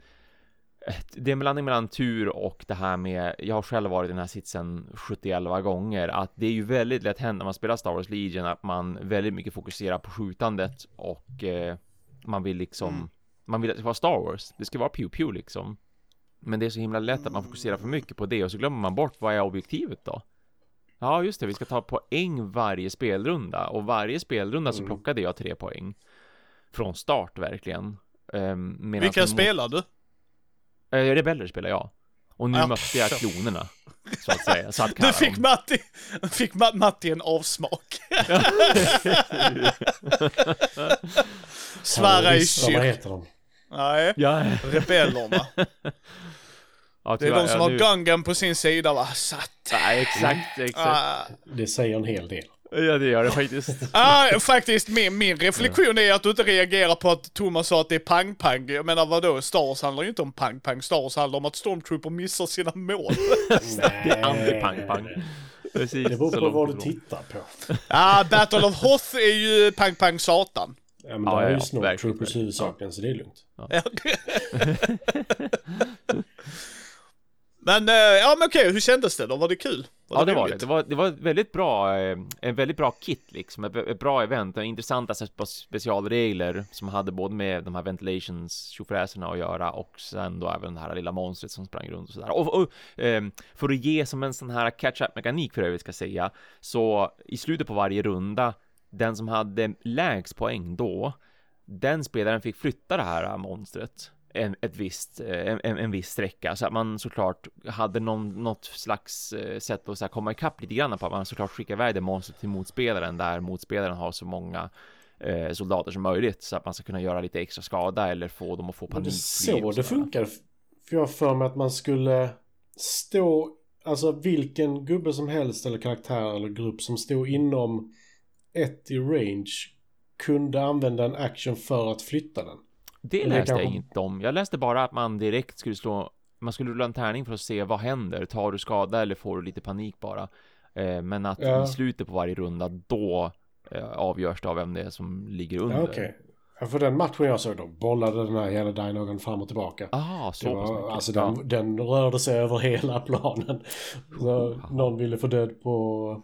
eh, det är en blandning mellan tur och det här med, jag har själv varit i den här sitsen 71 gånger, att det är ju väldigt lätt hänt när man spelar Star Wars Legion att man väldigt mycket fokuserar på skjutandet och eh, man vill liksom, Mm. man vill att det ska vara Star Wars, det ska vara pew pew liksom. Men det är så himla lätt att man fokuserar för mycket på det och så glömmer man bort vad är objektivet då? Ja, just det, vi ska ta poäng varje spelrunda och varje spelrunda så Mm. plockade jag tre poäng. Från start verkligen. Um, Vilka spelar du? Eh, rebeller spelar jag. Och nu Ja, mötte jag klonerna. Så att säga. Så att Du fick dem. Matti, fick Ma- Matti en avsmak. Svära i Terrorister, Vad kyrk. heter de? Nej, ja, rebellerna. ja, Det är de som ja, har nu- Gungan på sin sida va? Satt. Nej, exakt, exakt. Ah, Det säger en hel del. Ja, det gör det faktiskt. ah, faktiskt, min, min reflektion är att du inte reagerar på att Thomas sa att det är pang-pang. Jag menar vadå, Star Wars handlar ju inte om pang-pang. Star Wars handlar om att Stormtrooper missar sina mål. Det är anti-pang-pang. Precis. Det beror på vad du tittar på. ah, Battle of Hoth är ju pang-pang satan. Ja, men Ja, där ja, är ju ja, Snow verkligen, Troopers verkligen. huvudsaken, så det är lugnt. Ja. Men, eh, ja men okej, hur kändes det då? Var det kul? ja, det var det. Det var, det var ett väldigt bra, eh, en väldigt bra kit liksom, ett, ett bra event, intressanta spe- specialregler som hade både med de här ventilations tjofräserna att göra och sen då även det här lilla monstret som sprang runt och sådär. Och, och ehm, för att ge som en sån här catch-up mekanik för övrigt ska säga, så i slutet på varje runda, den som hade lägst poäng då, den spelaren fick flytta det här monstret en, ett visst, eh, en, en, viss sträcka så att man såklart hade någon, något slags eh, sätt att så här, komma ikapp lite grann på att man såklart skickar iväg det monstret till motspelaren där motspelaren har så många eh, soldater som möjligt så att man ska kunna göra lite extra skada eller få dem att få panik. det så det funkar? För jag har för mig att man skulle stå, alltså vilken gubbe som helst eller karaktär eller grupp som stod inom ett i range kunde använda en action för att flytta den. Det det läste jag kanske- inte om. Jag läste bara att man direkt skulle slå man skulle rulla en tärning för att se vad händer. Tar du skada eller får du lite panik bara? Eh, men att Ja. i slutet på varje runda då eh, avgörs det av vem det är som ligger under. Ja. Ja, för den matchen jag såg då bollade den här jävla Dinogan fram och tillbaka. Ah, så Det var, mycket. alltså Ja. den, den rörde sig över hela planen. Så någon ville få död på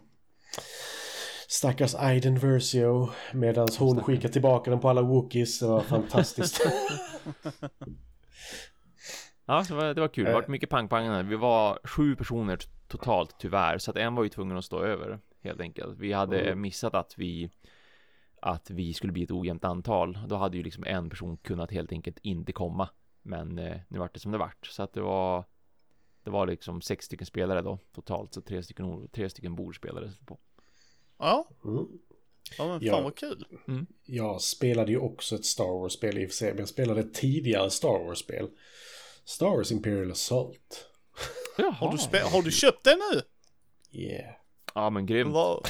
stackars Aiden Versio medan hon skickade tillbaka den på alla Wookiees. Det var fantastiskt. Ja, det var, det var kul. Det Eh. var mycket pang-pang. Vi var sju personer totalt tyvärr, så att en var ju tvungen att stå över helt enkelt. Vi hade Mm. missat att vi att vi skulle bli ett ojämnt antal. Då hade ju liksom en person kunnat helt enkelt inte komma. Men eh, nu vart det som det vart, så att det var det var liksom sex stycken spelare då totalt, så tre stycken, tre stycken bord spelades det på. Ja, Mm. ja men fan Ja. vad kul. Jag spelade ju också ett Star Wars-spel i och för sig, men jag spelade ett tidigare Star Wars-spel. Star Wars Imperial Assault. Jaha. Har du, har du köpt det nu? Yeah. Ja, men grymt. Vad-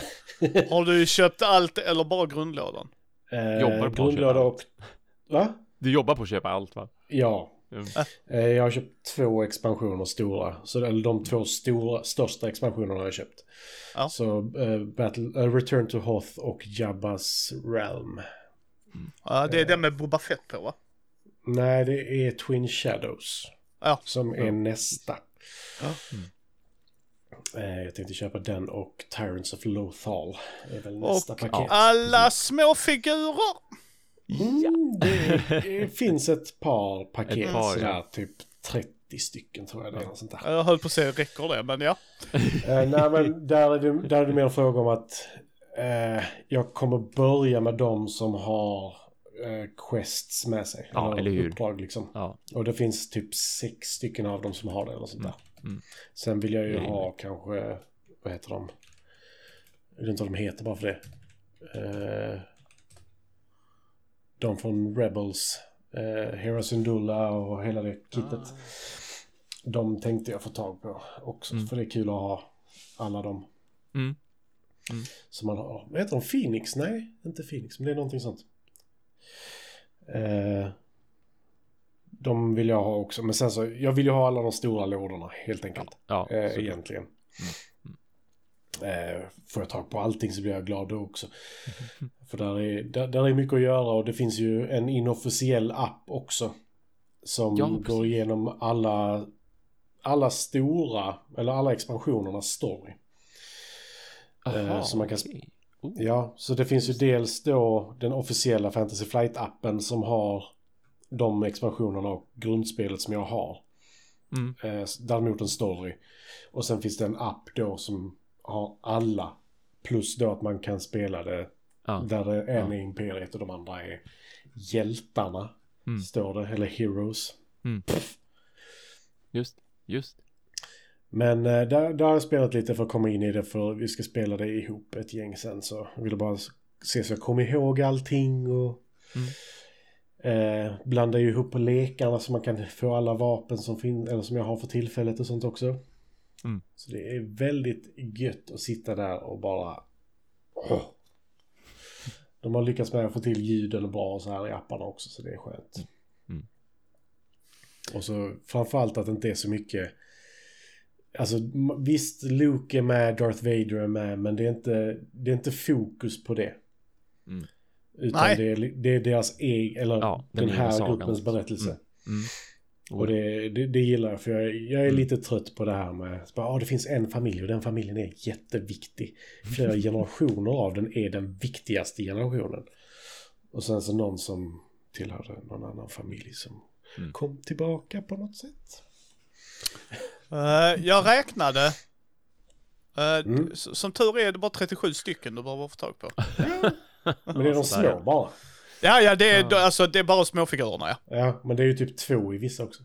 har du köpt allt eller bara grundlådan? Eh, Jobbar på grundlåda och... Va? Du jobbar på att köpa allt va? Ja. Mm. Eh, jag har köpt två expansioner stora. Så, eller de två stora, största expansionerna har jag köpt. Ja. Så eh, Battle, eh, Return to Hoth och Jabbas Realm. Ja, det är det med Boba Fett på va? Nej, det är Twin Shadows. Ja. Som är nästa. Eh, jag tänkte köpa den och Tyrants of Lothal. är väl Och nästa paket. alla små figurer. Mm, det, det finns ett par paket. Ett par, sådär, ja. typ 30 stycken tror jag det är. Sånt där. Jag höll på att säga räcker det, men ja. Eh, nej men där är, det, där är det mer en fråga om att eh, jag kommer börja med de som har eh, quests med sig. Ja, eller hur. Uppdrag liksom. Ja. Och det finns typ sex stycken av dem som har det eller sånt där. mm. Sen vill jag ju är ha kanske, vad heter de? Jag vet inte vad de heter bara för det. De från Rebels. Eh, Hera Syndulla och hela det kittet. Ah. De tänkte jag få tag på också. Mm. För det är kul att ha alla de Mm. som man har. Vad heter de? Phoenix? Nej, inte Phoenix. Men det är någonting sånt. Eh, de vill jag ha också. Men sen så, jag vill ju ha alla de stora lådorna helt enkelt. Ja, eh, egentligen. Eh, får jag tag på allting så blir jag glad då också. För där är, där, där är mycket att göra och det finns ju en inofficiell app också. Som Ja, går igenom alla, alla stora, eller alla expansionernas story. Eh, Aha, så man kan okej. Oh. Ja, så det finns ju dels då den officiella Fantasy Flight-appen som har de expansionerna och grundspelet som jag har. Mm. Eh, däremot en story. Och sen finns det en app då som har alla. Plus då att man kan spela det Ja. där en är Imperiet och de andra är hjältarna. Mm. Står det, eller Heroes. Just, just. Men eh, där, där har jag spelat lite för att komma in i det för vi ska spela det ihop ett gäng sen så jag ville bara se så jag kommer ihåg allting och Mm. eh, blanda ju ihop lekarna så man kan få alla vapen som finns eller som jag har för tillfället och sånt också. Mm. Så det är väldigt gött att sitta där och bara Åh. De har lyckats med att få till ljuden bra och så här i apparna också så det är skönt. Mm. Och så framförallt att det inte är så mycket Alltså visst Luke är med, Darth Vader är med men det är inte, det är inte fokus på det. Mm. Utan Nej. det är, det är deras egen, eller Ja, den den, här gruppens berättelse. Mm. Och det, det, det gillar jag för jag, är- jag är Mm. lite trött på det här med att ah, det finns en familj och den familjen är jätteviktig. Flera generationer av den är den viktigaste generationen. Och sen så någon som tillhörde någon annan familj som Mm. kom tillbaka på något sätt. Eh, jag räknade. Eh, Mm. Som tur är det bara 37 stycken du behöver få tag på. Men det är de små bara. Ja, ja, det är, Ja. Alltså, det är bara småfigurerna ja. Ja, men det är ju typ två i vissa också.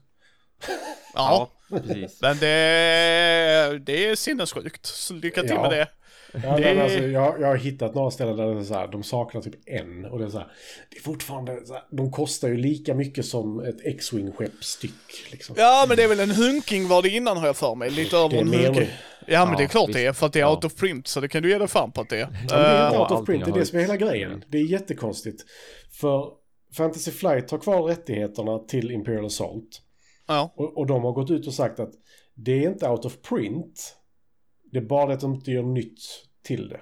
Ja, precis. men det är, det är sinnessjukt. Så lycka till Ja. med det. Ja, Det- men alltså, jag, jag har hittat några ställen där det är så här, de saknar typ en. Och det är så här, det är fortfarande så här, de kostar ju lika mycket som ett X-Wing-skepp styck. Liksom. Ja, men det är väl en hunking var det innan har jag för mig. Lite över en hunking. Ja, men Ja, det är klart visst. det är. För att det är Ja. out of print, så det kan du ge dig fan på att det är. Ja, det är inte Eh, out of print, det är det som är hela grejen. Det är jättekonstigt. För Fantasy Flight har kvar rättigheterna till Imperial Assault. ja. Och, och de har gått ut och sagt att det är inte out of print. Det är bara det att de inte gör nytt till det.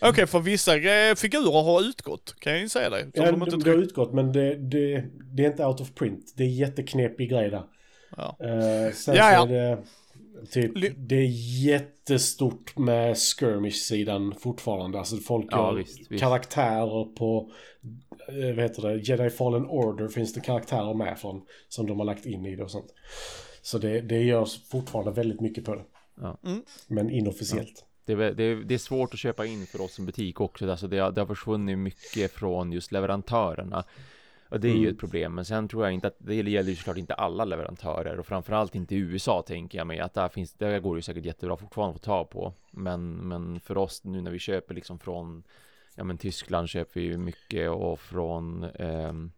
Okej, för vissa figurer har utgått, kan jag ju säga dig. Ja, de de, har utgått men det, det, det är inte out of print. Det är jätteknepig grej där. Ja. Eh, sen Ja, är det typ, det är jättestort med skirmish-sidan fortfarande. Alltså folk Ja, gör visst, visst. karaktärer på, eh, vad heter det, Jedi Fallen Order finns det karaktärer med från, som de har lagt in i det och sånt. Så det, det görs fortfarande väldigt mycket på det. Ja. Mm. Men inofficiellt. Det är, det, är, det är svårt att köpa in för oss som butik också. Alltså det, har, det har försvunnit mycket från just leverantörerna. Och det är ju Mm. ett problem. Men sen tror jag inte att det gäller ju såklart inte alla leverantörer och framförallt inte i USA tänker jag mig att där finns, där går det ju säkert jättebra fortfarande att få ta på. Men, men för oss nu när vi köper liksom från, ja men Tyskland köper vi ju mycket och från ehm,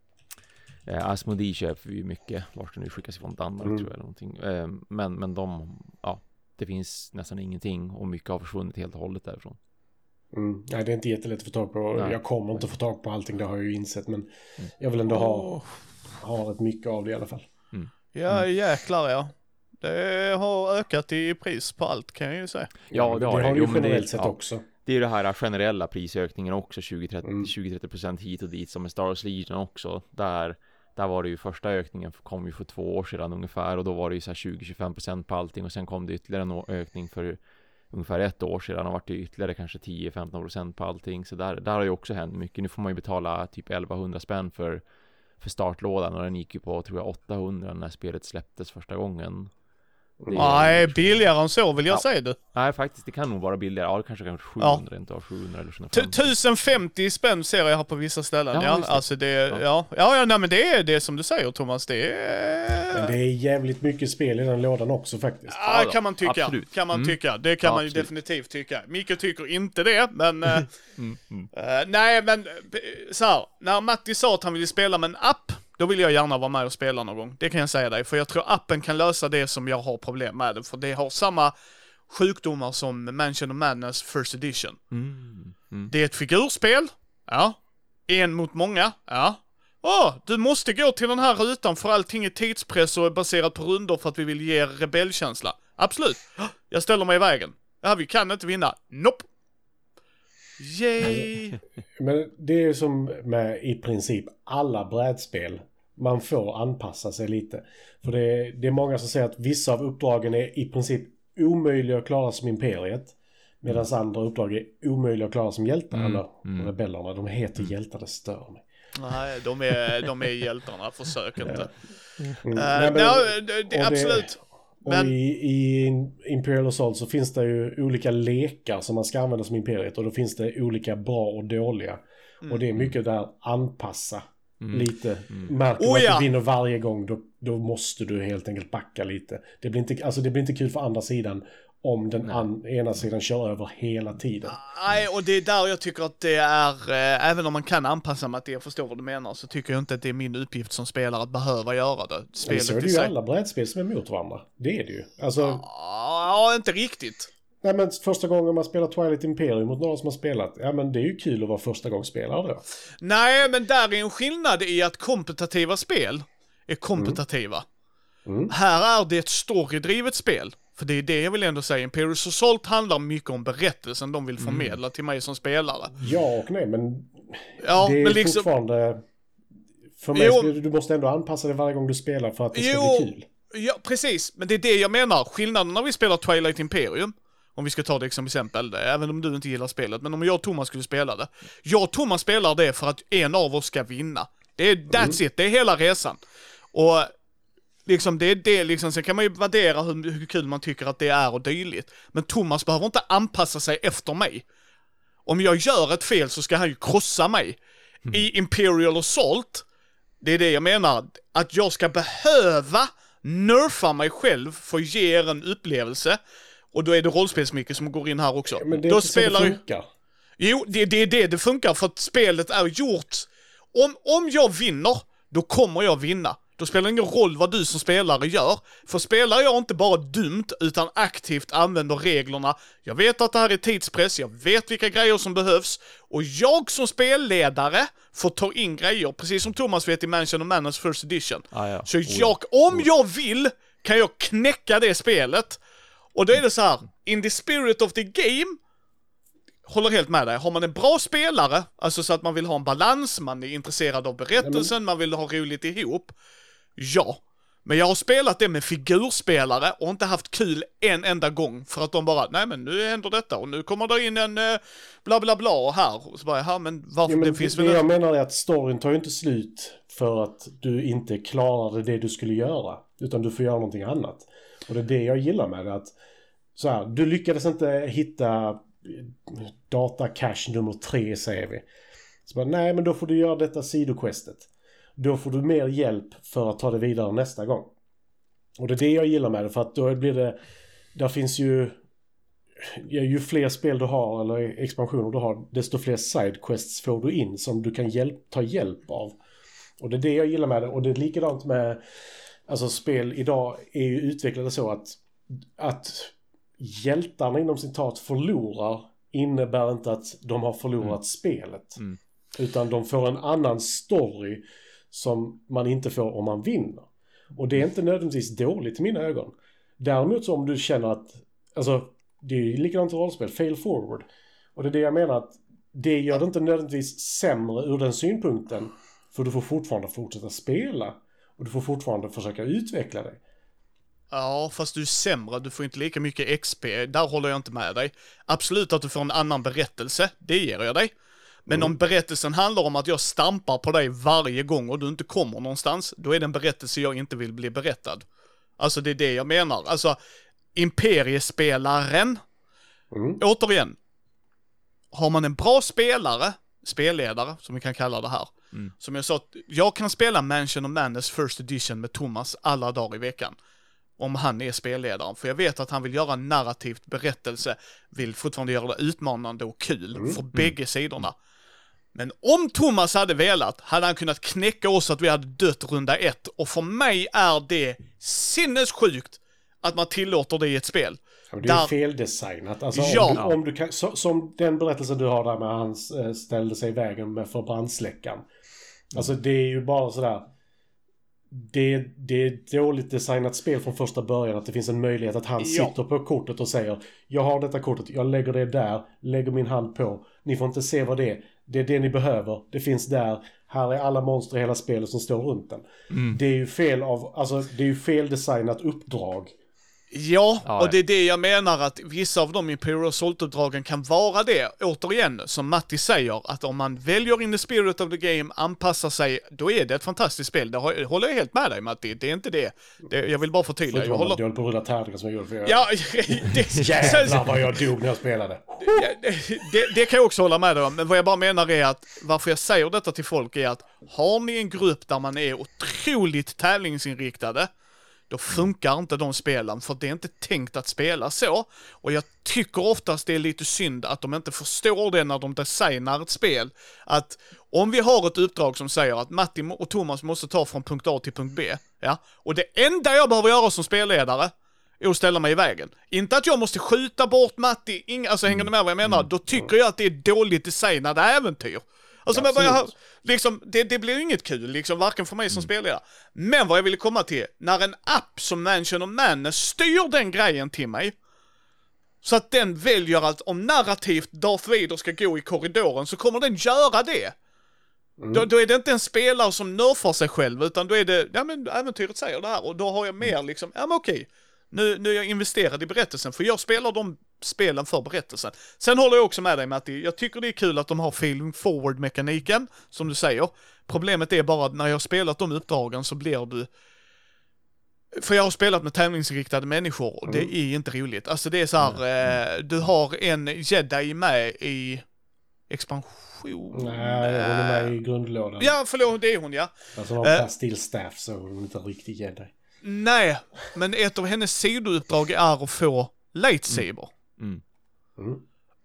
Eh, Asmodee köper vi ju mycket, vart det nu skickas ifrån Danmark Mm. tror jag eller någonting. Eh, men, men de, ja, det finns nästan ingenting och mycket har försvunnit helt och hållet därifrån. Mm. Nej, det är inte jättelätt att få tag på. Nej. Jag kommer inte få tag på allting, det har jag ju insett. Men jag vill ändå ha, ha rätt mycket av det i alla fall. Ja, jäklar ja. Det har ökat i pris på allt kan jag ju säga. Ja, det har det. har det Jo, generellt sett ja. också. Det är ju det här generella prisökningen också 20-30% Mm. 20-30% hit och dit som med Star Wars Legion också. Där, där var det ju första ökningen kom ju för två år sedan ungefär och då var det ju så här 20-25% på allting och sen kom det ytterligare en ökning för ungefär ett år sedan och vart det ytterligare kanske 10-15% på allting. Så där, där har ju också hänt mycket. Nu får man ju betala typ 1100 spänn för, för startlådan och den gick ju på tror jag 800 när spelet släpptes första gången. Nej, billigare än så vill jag Ja. säga du. Nej faktiskt, det kan nog vara billigare. Ja, det kanske kanske Ja. 700 inte av 700 eller T- 750. 1050 spänn ser jag här på vissa ställen. Ja, Ja, alltså det, Ja. ja. ja, ja, nej men det är det som du säger Thomas, det är... Men det är jävligt mycket spel i den lådan också faktiskt. Ja, Ja, kan man tycka. absolut. Kan man Mm. tycka. Det kan Ja, man ju absolut. definitivt tycka. Micke tycker inte det, men... eh, Mm, mm. eh, nej, men eh, så här. När Matti sa att han ville spela med en app, då vill jag gärna vara med och spela någon gång. Det kan jag säga dig. För jag tror appen kan lösa det som jag har problem med. För det har samma sjukdomar som Mansion of Madness First Edition. Mm, mm. Det är ett figurspel. Ja. En mot många. Ja. Åh, du måste gå till den här rutan för allting är tidspress och är baserat på rundor för att vi vill ge rebellkänsla. Absolut. Jag ställer mig i vägen. Ja, vi kan inte vinna. Nope. Yay. Men det är ju som med i princip alla brädspel. Man får anpassa sig lite. För det är, det är många som säger att vissa av uppdragen är i princip omöjliga att klara som imperiet. Medan andra uppdrag är omöjliga att klara som hjältar. Mm, Eller mm. rebellerna. De heter hjältar, det stör mig. Nej, de är, de är hjältarna. Försök inte. Mm. Eh, Nej, men- ja, det, det, absolut. Och Men- i, i Imperial Assault så finns det ju olika lekar som man ska använda som Imperiet. Och då finns det olika bra och dåliga. Och det är mycket där anpassa Mm. lite. Mm. Märker Oh, att ja. du vinner varje gång då, då måste du helt enkelt backa lite. Det blir inte, alltså det blir inte kul för andra sidan om den an, ena sidan kör över hela tiden. Nej, och det är där jag tycker att det är, eh, även om man kan anpassa mig till jag förstår vad du menar, så tycker jag inte att det är min uppgift som spelare att behöva göra det. Men Spelet så är det ju alla brädspel som är mot varandra. Det är det ju. Alltså, Ja, inte riktigt. nej men första gången man spelar Twilight Imperium mot någon som har spelat. Ja men det är ju kul att vara första gångs spelare då. Nej, men där är en skillnad i att kompetitiva spel är kompetitiva. Mm. Här är det ett storydrivet spel. För det är det jag vill ändå säga. Imperius Assault handlar mycket om berättelsen de vill förmedla till mig som spelare. Ja och nej men Ja, det är men liksom... fortfarande För mig, Jo. du måste ändå anpassa dig varje gång du spelar för att det ska Jo. bli kul. Ja, precis. Men det är det jag menar. Skillnaden när vi spelar Twilight Imperium, om vi ska ta det som exempel, även om du inte gillar spelet, men om jag och Thomas skulle spela det. Jag och Thomas spelar det för att en av oss ska vinna. Det är, that's it, det är hela resan. Och liksom det är det liksom, sen kan man ju värdera hur, hur kul man tycker att det är och dylikt. Men Thomas behöver inte anpassa sig efter mig. Om jag gör ett fel så ska han ju krossa mig. I Imperial Assault, det är det jag menar, att jag ska behöva nerfa mig själv för att ge er en upplevelse. Och då är det rollspelsmycket som går in här också. Men det är då inte så det ju- funkar. Jo, det, det är det det funkar för att spelet är gjort. Om, om jag vinner, då kommer jag vinna. Då spelar det ingen roll vad du som spelare gör. För spelar jag inte bara dumt, utan aktivt använder reglerna. Jag vet att det här är tidspress, jag vet vilka grejer som behövs. Och jag som spelledare får ta in grejer, precis som Thomas vet i Mansion of Manners First Edition. Ah, ja. Så ja. jag, om jag vill, kan jag knäcka det spelet. Och då är det så här, in the spirit of the game, håller helt med dig. Har man en bra spelare, alltså så att man vill ha en balans, man är intresserad av berättelsen, man vill ha roligt ihop. Ja. Men jag har spelat det med figurspelare och inte haft kul en enda gång för att de bara, nej men nu händer detta och nu kommer det in en eh, bla bla bla här. Och så bara, ja men varför, Ja, men det finns det väl jag en... menar är att storyn tar ju inte slut för att du inte klarade det du skulle göra. Utan du får göra någonting annat. Och det är det jag gillar med det. Att, så här, du lyckades inte hitta datacache nummer tre säger vi. Så bara, nej men då får du göra detta sidoquestet. Då får du mer hjälp för att ta det vidare nästa gång. Och det är det jag gillar med det för att då blir det, där finns ju ju fler spel du har eller expansioner du har, desto fler sidequests får du in som du kan hjälp, ta hjälp av. Och det är det jag gillar med det. Och det är likadant med, alltså spel idag är ju utvecklade så att, att hjältarna inom citat förlorar innebär inte att de har förlorat spelet. Mm. Utan de får en annan story som man inte får om man vinner. Och det är inte nödvändigtvis dåligt i mina ögon. Däremot så om du känner att, alltså det är ju likadant i rollspel, fail forward. Och det är det jag menar att det gör det inte nödvändigtvis sämre ur den synpunkten. För du får fortfarande fortsätta spela. Och du får fortfarande försöka utveckla dig. Ja, fast du är sämre, du får inte lika mycket XP, där håller jag inte med dig. Absolut att du får en annan berättelse, det ger jag dig. Men om berättelsen handlar om att jag stampar på dig varje gång och du inte kommer någonstans, då är det en berättelse jag inte vill bli berättad. Alltså det är det jag menar. Alltså, imperiespelaren, Mm. återigen, har man en bra spelare, spelledare, som vi kan kalla det här, som jag sa, jag kan spela Mansion of Madness First Edition med Thomas alla dagar i veckan. Om han är spelledaren, för jag vet att han vill göra en narrativt berättelse, vill fortfarande göra det utmanande och kul för bägge sidorna. Men om Thomas hade velat, hade han kunnat knäcka oss att vi hade dött runda ett. Och för mig är det sinnessjukt att man tillåter det i ett spel. Ja, det är Där- feldesignat. Alltså Ja. om, du, om du kan, så, som den berättelsen du har där med han eh, ställde sig i vägen med för brandsläckaren. Alltså det är ju bara sådär. Det, det är ett dåligt designat spel från första början att det finns en möjlighet att han Ja. sitter på kortet och säger Jag har detta kortet, jag lägger det där, lägger min hand på. Ni får inte se vad det är. Det är det ni behöver. Det finns där. Här är alla monster i hela spelet som står runt den. Det är ju fel av, alltså det är ju fel designat uppdrag. Ja, Ja, och det är det jag menar att vissa av de Imperial Assault-uppdragen kan vara det. Återigen, som Matti säger, att om man väljer in the spirit of the game, anpassar sig, då är det ett fantastiskt spel. Det håller jag helt med dig Matti, det är inte det. det jag vill bara förtydliga. Jag Jag håller... håller... på att rulla tärningar som jag gjorde. För jag... Ja, det, Jävlar vad jag dog när jag spelade. Ja, det, det kan jag också hålla med dig om, men vad jag bara menar är att varför jag säger detta till folk är att har ni en grupp där man är otroligt tävlingsinriktade, då funkar inte de spelen, för det är inte tänkt att spela så. Och jag tycker oftast det är lite synd att de inte förstår det när de designar ett spel. Att om vi har ett uppdrag som säger att Matti och Thomas måste ta från punkt A till punkt B, ja, och det enda jag behöver göra som spelledare är att ställa mig i vägen. Inte att jag måste skjuta bort Matti, alltså hänger ni med vad jag menar? Då tycker jag att det är dåligt designade äventyr. Alltså men vad jag, liksom, det, det blir ju inget kul, liksom, varken för mig som spelledare. Men vad jag ville komma till, när en app som Mansion of Madness styr den grejen till mig, så att den väljer att om narrativt Darth Vader ska gå i korridoren så kommer den göra det. Då, då är det inte en spelare som nerfar sig själv, utan då är det, ja men äventyret säger det här och då har jag mer liksom, ja men okej, nu, nu är jag investerad i berättelsen, för jag spelar de spelen för berättelsen. Sen håller jag också med dig Matti, jag tycker det är kul att de har feeling forward-mekaniken, som du säger. Problemet är bara att när jag har spelat de uppdragen så blir du för jag har spelat med tävlingsinriktade människor och det är inte roligt. Alltså det är så här, eh, du har en jedi med i expansion. Nej, hon är med i grundlådan. Ja, förlåt, det är hon ja. Alltså hon Eh. har still staff så hon är inte riktigt jedi. Nej, men ett av hennes sidouppdrag är att få lightsaber. Mm. Mm.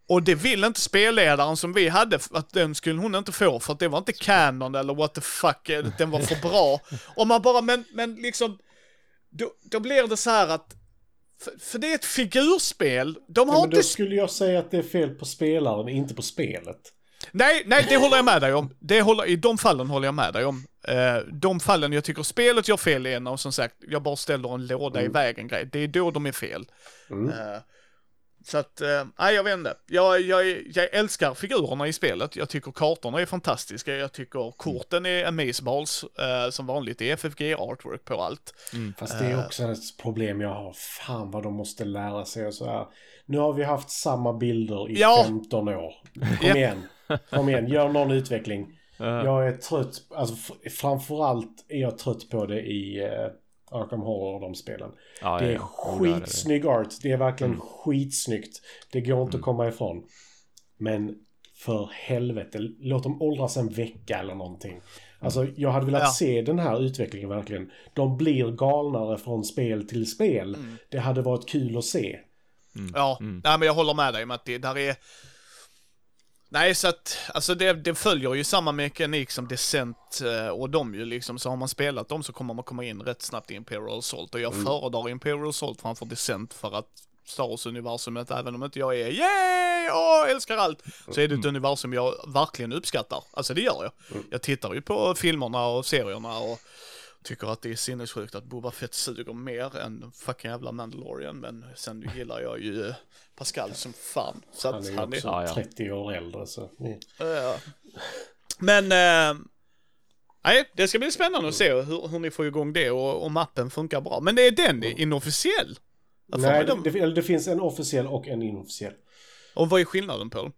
Och det vill inte spelledaren som vi hade, att den skulle hon inte få för att det var inte canon eller what the fuck, eh, den var för bra. Och man bara, men, men liksom, då, då blir det så här att, för, för det är ett figurspel, de Ja, har men inte... då skulle jag säga att det är fel på spelaren, inte på spelet. Nej, nej, det håller jag med dig om. Det håller, I de fallen håller jag med dig om. Eh, de fallen jag tycker spelet gör fel är när, som sagt, jag bara ställer en låda i vägen grej. Det är då de är fel. Mm. Eh, så att, eh, nej jag vet inte. Jag, jag, jag älskar figurerna i spelet. Jag tycker kartorna är fantastiska. Jag tycker korten är amazeballs. Uh, som vanligt i FFG artwork på allt. Fast det är också ett problem jag har. Fan vad de måste lära sig och så här. Nu har vi haft samma bilder i Ja. 15 år. Kom igen. Kom igen, gör någon utveckling. Eh, Jag är trött, alltså framförallt är jag trött på det i uh, Arkham Horror och de spelen. Ja, Det är ja, ja. Jo, det är det. skitsnygg art. Det är verkligen skitsnyggt. Det går inte att komma ifrån. Men för helvete, låt dem åldras en vecka eller någonting. Alltså jag hade velat Ja. se den här utvecklingen verkligen. De blir galnare från spel till spel. Det hade varit kul att se. Ja, nej men jag håller med dig Matti. Där är... Nej, så att, alltså det, det följer ju samma mekanik som Descent eh, och de ju liksom, så har man spelat dem så kommer man komma in rätt snabbt i Imperial Assault. Och jag föredrar Imperial Assault framför Descent för att Star Wars-universumet, även om inte jag är yay, åh, älskar allt, så är det ett universum jag verkligen uppskattar. Alltså det gör jag. Jag tittar ju på filmerna och serierna och tycker att det är sinnessjukt att Boba Fett suger mer än fucking jävla Mandalorian, men sen gillar jag ju eh, Pascal som fan. Så Han att är han är... också Ja, ja. 30 år äldre så. mm. Ja. Men, eh, nej, det ska bli spännande att se hur, hur ni får igång det och om appen funkar bra. Men är den inofficiell? Jag får Nej, dem. det, det finns en officiell och en inofficiell. Och vad är skillnaden på dem?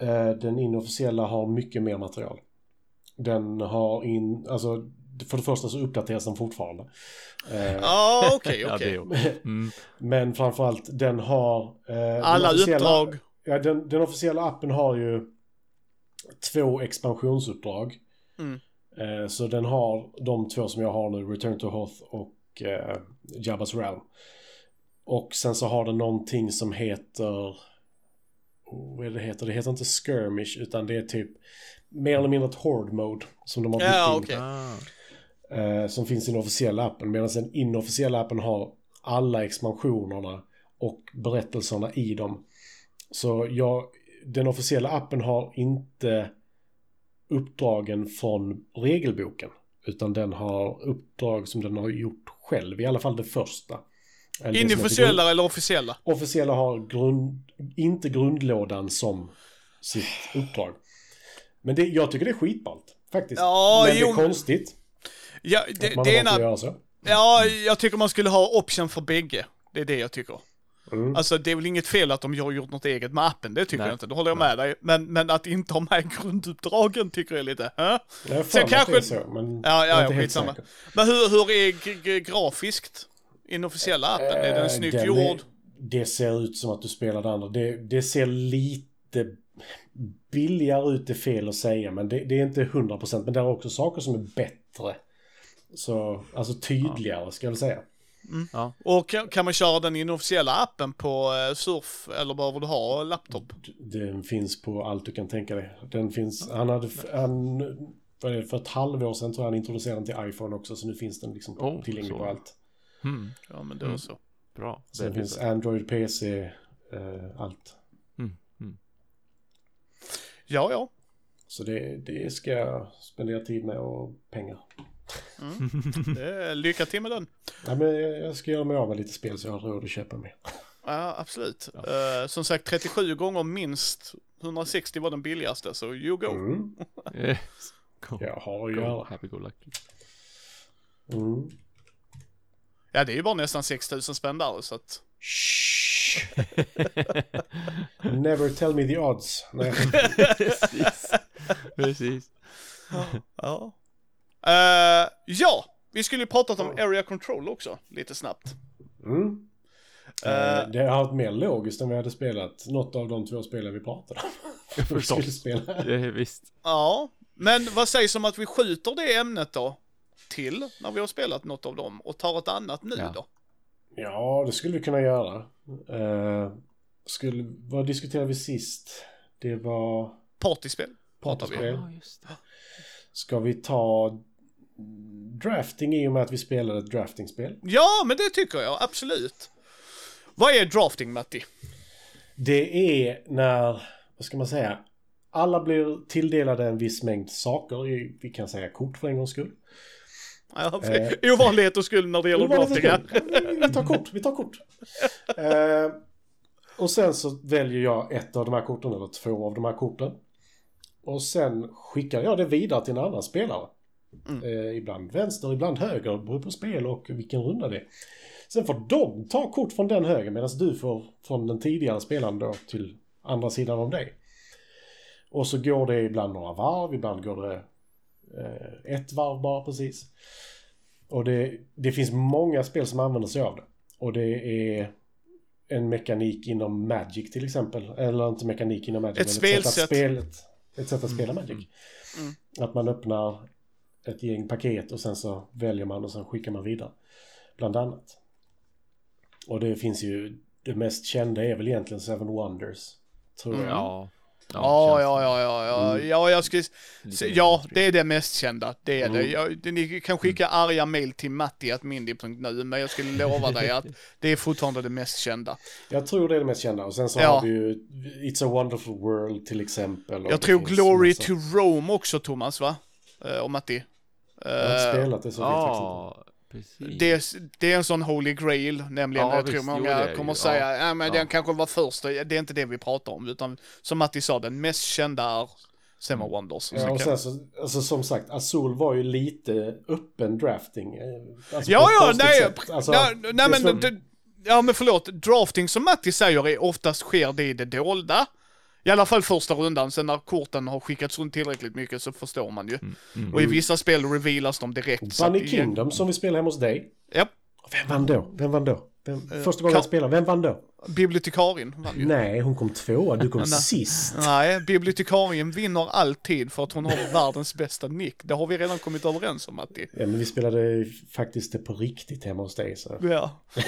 Eh, Den inofficiella har mycket mer material. Den har in, alltså för det första så uppdateras den fortfarande. Eh, Ja, okej, Ja, okej. också. Mm. Men framförallt den har... eh, den Alla officiella- uppdrag. Ja, den, den officiella appen har ju två expansionsuppdrag. Mm. Eh, så den har de två som jag har nu, Return to Hoth och eh, Jabba's Realm. Och sen så har den någonting som heter... Oh, vad är det heter? Det heter inte Skirmish utan det är typ mer eller mindre ett Horde Mode som de har byggt Ja, in. okej. Ah. Eh, som finns i den officiella appen. Medan den inofficiella appen har alla expansionerna och berättelserna i dem. Så jag, den officiella appen har inte uppdragen från regelboken. Utan den har uppdrag som den har gjort själv, i alla fall det första. Eller det Inofficiella eller officiella? Officiella har grund, inte grundlådan som sitt uppdrag. Men det, jag tycker det är skitballt, faktiskt. Ja, Men det jo, är konstigt Ja, det, det ena... göra så. Ja, jag tycker man skulle ha option för bägge. Det är det jag tycker. Mm. Alltså det är väl inget fel att de har gjort något eget med appen, det tycker Nej. jag inte. Det håller jag med dig. Men, men att inte ha med grunduppdragen tycker jag är lite, hä? Jag Sen mig att det är kanske- så, men Ja, jag är ja, ja helt skitsamma. Men hur, hur är g- g- grafiskt? Inofficiella appen, är den Eh, snyggt den gjord? är- Det ser ut som att du spelar det andra. Det, det ser lite billigare ut, det är fel att säga, men det, det är inte 100% men det är också saker som är bättre. Så, alltså tydligare ska jag säga. Ja. Och kan, man köra den inofficiella appen på eh, surf eller behöver du ha laptop? Den finns på allt du kan tänka dig. Den finns, han hade, han, för ett halvår sedan tror jag han introducerade den till iPhone också, så nu finns den liksom Oh, tillgänglig så. på allt. Mm. Ja men det är så. Bra. Sen Det finns finns Android, PC, eh, allt. mm. Mm. Ja, ja. Så det, det ska jag spendera tid med och pengar. Det är, lycka till med den. Ja, men jag ska göra mig av med lite spel så jag har råd att köpa mer. Ja, absolut. Eh, som sagt, 37 gånger minst 160 var den billigaste, så you go. Mm. Eh, Go, Jag har att go, göra. happy go lucky. Mm. Ja, det är ju bara nästan 6000 spänn där så att... Shh. Never tell me the odds. Nej. Precis. Precis. Ja. Eh, ja, vi skulle ju pratat om Area Control också, lite snabbt. Mm. Eh, det har varit mer logiskt om vi hade spelat något av de två spelen vi pratade om. Vi skulle spela. Är visst. Ja, men vad sägs om att vi skjuter det ämnet då till när vi har spelat något av dem och tar ett annat nu Ja. då? Ja, det skulle vi kunna göra. Eh, skulle, vad diskuterade vi sist? Det var Partyspel. Partyspel. Ja, just det. Ska vi ta drafting i och med att vi spelade ett draftingspel? Ja, men det tycker jag absolut. Vad är drafting, Matti? Det är när, vad ska man säga, alla blir tilldelade en viss mängd saker, vi kan säga kort för en gångs skull. Ja, Eh. Ovanlighetens skull när det gäller drafting. kul. Vi tar kort, vi tar kort. Eh, och sen så väljer jag ett av de här korten, eller två av de här korten. Och sen skickar jag det vidare till en annan spelare. Mm. Eh, ibland vänster, ibland höger, beror på spel och vilken runda det är. Sen får de ta kort från den höger medan du får från den tidigare spelaren då till andra sidan om dig. Och så går det ibland några varv, ibland går det eh, ett varv bara precis. Och det, det finns många spel som använder sig av det. Och det är en mekanik inom Magic till exempel. Eller inte mekanik inom Magic. Ett men Ett sätt att, spelet, ett sätt att spela Magic. Mm. Att man öppnar ett gäng paket och sen så väljer man och sen skickar man vidare. Bland annat. Och det finns ju, det mest kända är väl egentligen Seven Wonders. Tror jag. Mm. Ja. Ja, känns ja, ja, ja, ja, Mm. ja, jag skulle... ja, det är det mest kända. Det är det. Mm. Jag, det- ni kan skicka arga mail till matti.mindy.nu, men jag skulle lova dig att det är fortfarande det mest kända. Jag tror det är det mest kända. Och sen så Ja. har vi ju It's a wonderful world till exempel. Jag tror Glory to Rome också, Thomas, va? Eh, och Matti. Jag har inte Eh, spelat det så. Ja, precis. det, är, det är en sån holy grail, nämligen. Ja, jag tror visst, jo, många är kommer ju, säga, ja. ja, men Ja. den kanske var först. Det är inte det vi pratar om, utan som Matti sa, den mest kända är Seven Mm. Wonders. Ja, och sen så, alltså som sagt, Azul var ju lite öppen drafting. eh, Alltså Ja, ja, nej. Alltså, nej, det nej är men, det, ja men förlåt, drafting som Matti säger är oftast sker det i det dolda. I alla fall första rundan, sen när korten har skickats runt tillräckligt mycket så förstår man ju. Mm. Och i vissa spel revealas de direkt. att Bunny det- Kingdom som vi spelade hemma hos dig. Ja, Vem vann då? Vem vann då? Vem, Eh, första gången jag spelade, vem vann då? bibliotekarien vann ju. Nej, hon kom tvåa, du kom sist. Nej, bibliotekarien vinner alltid för att hon har världens bästa nick. Det har vi redan kommit överens om Matti. Ja, men vi spelade faktiskt det på riktigt hemma hos dig. Så. Ja.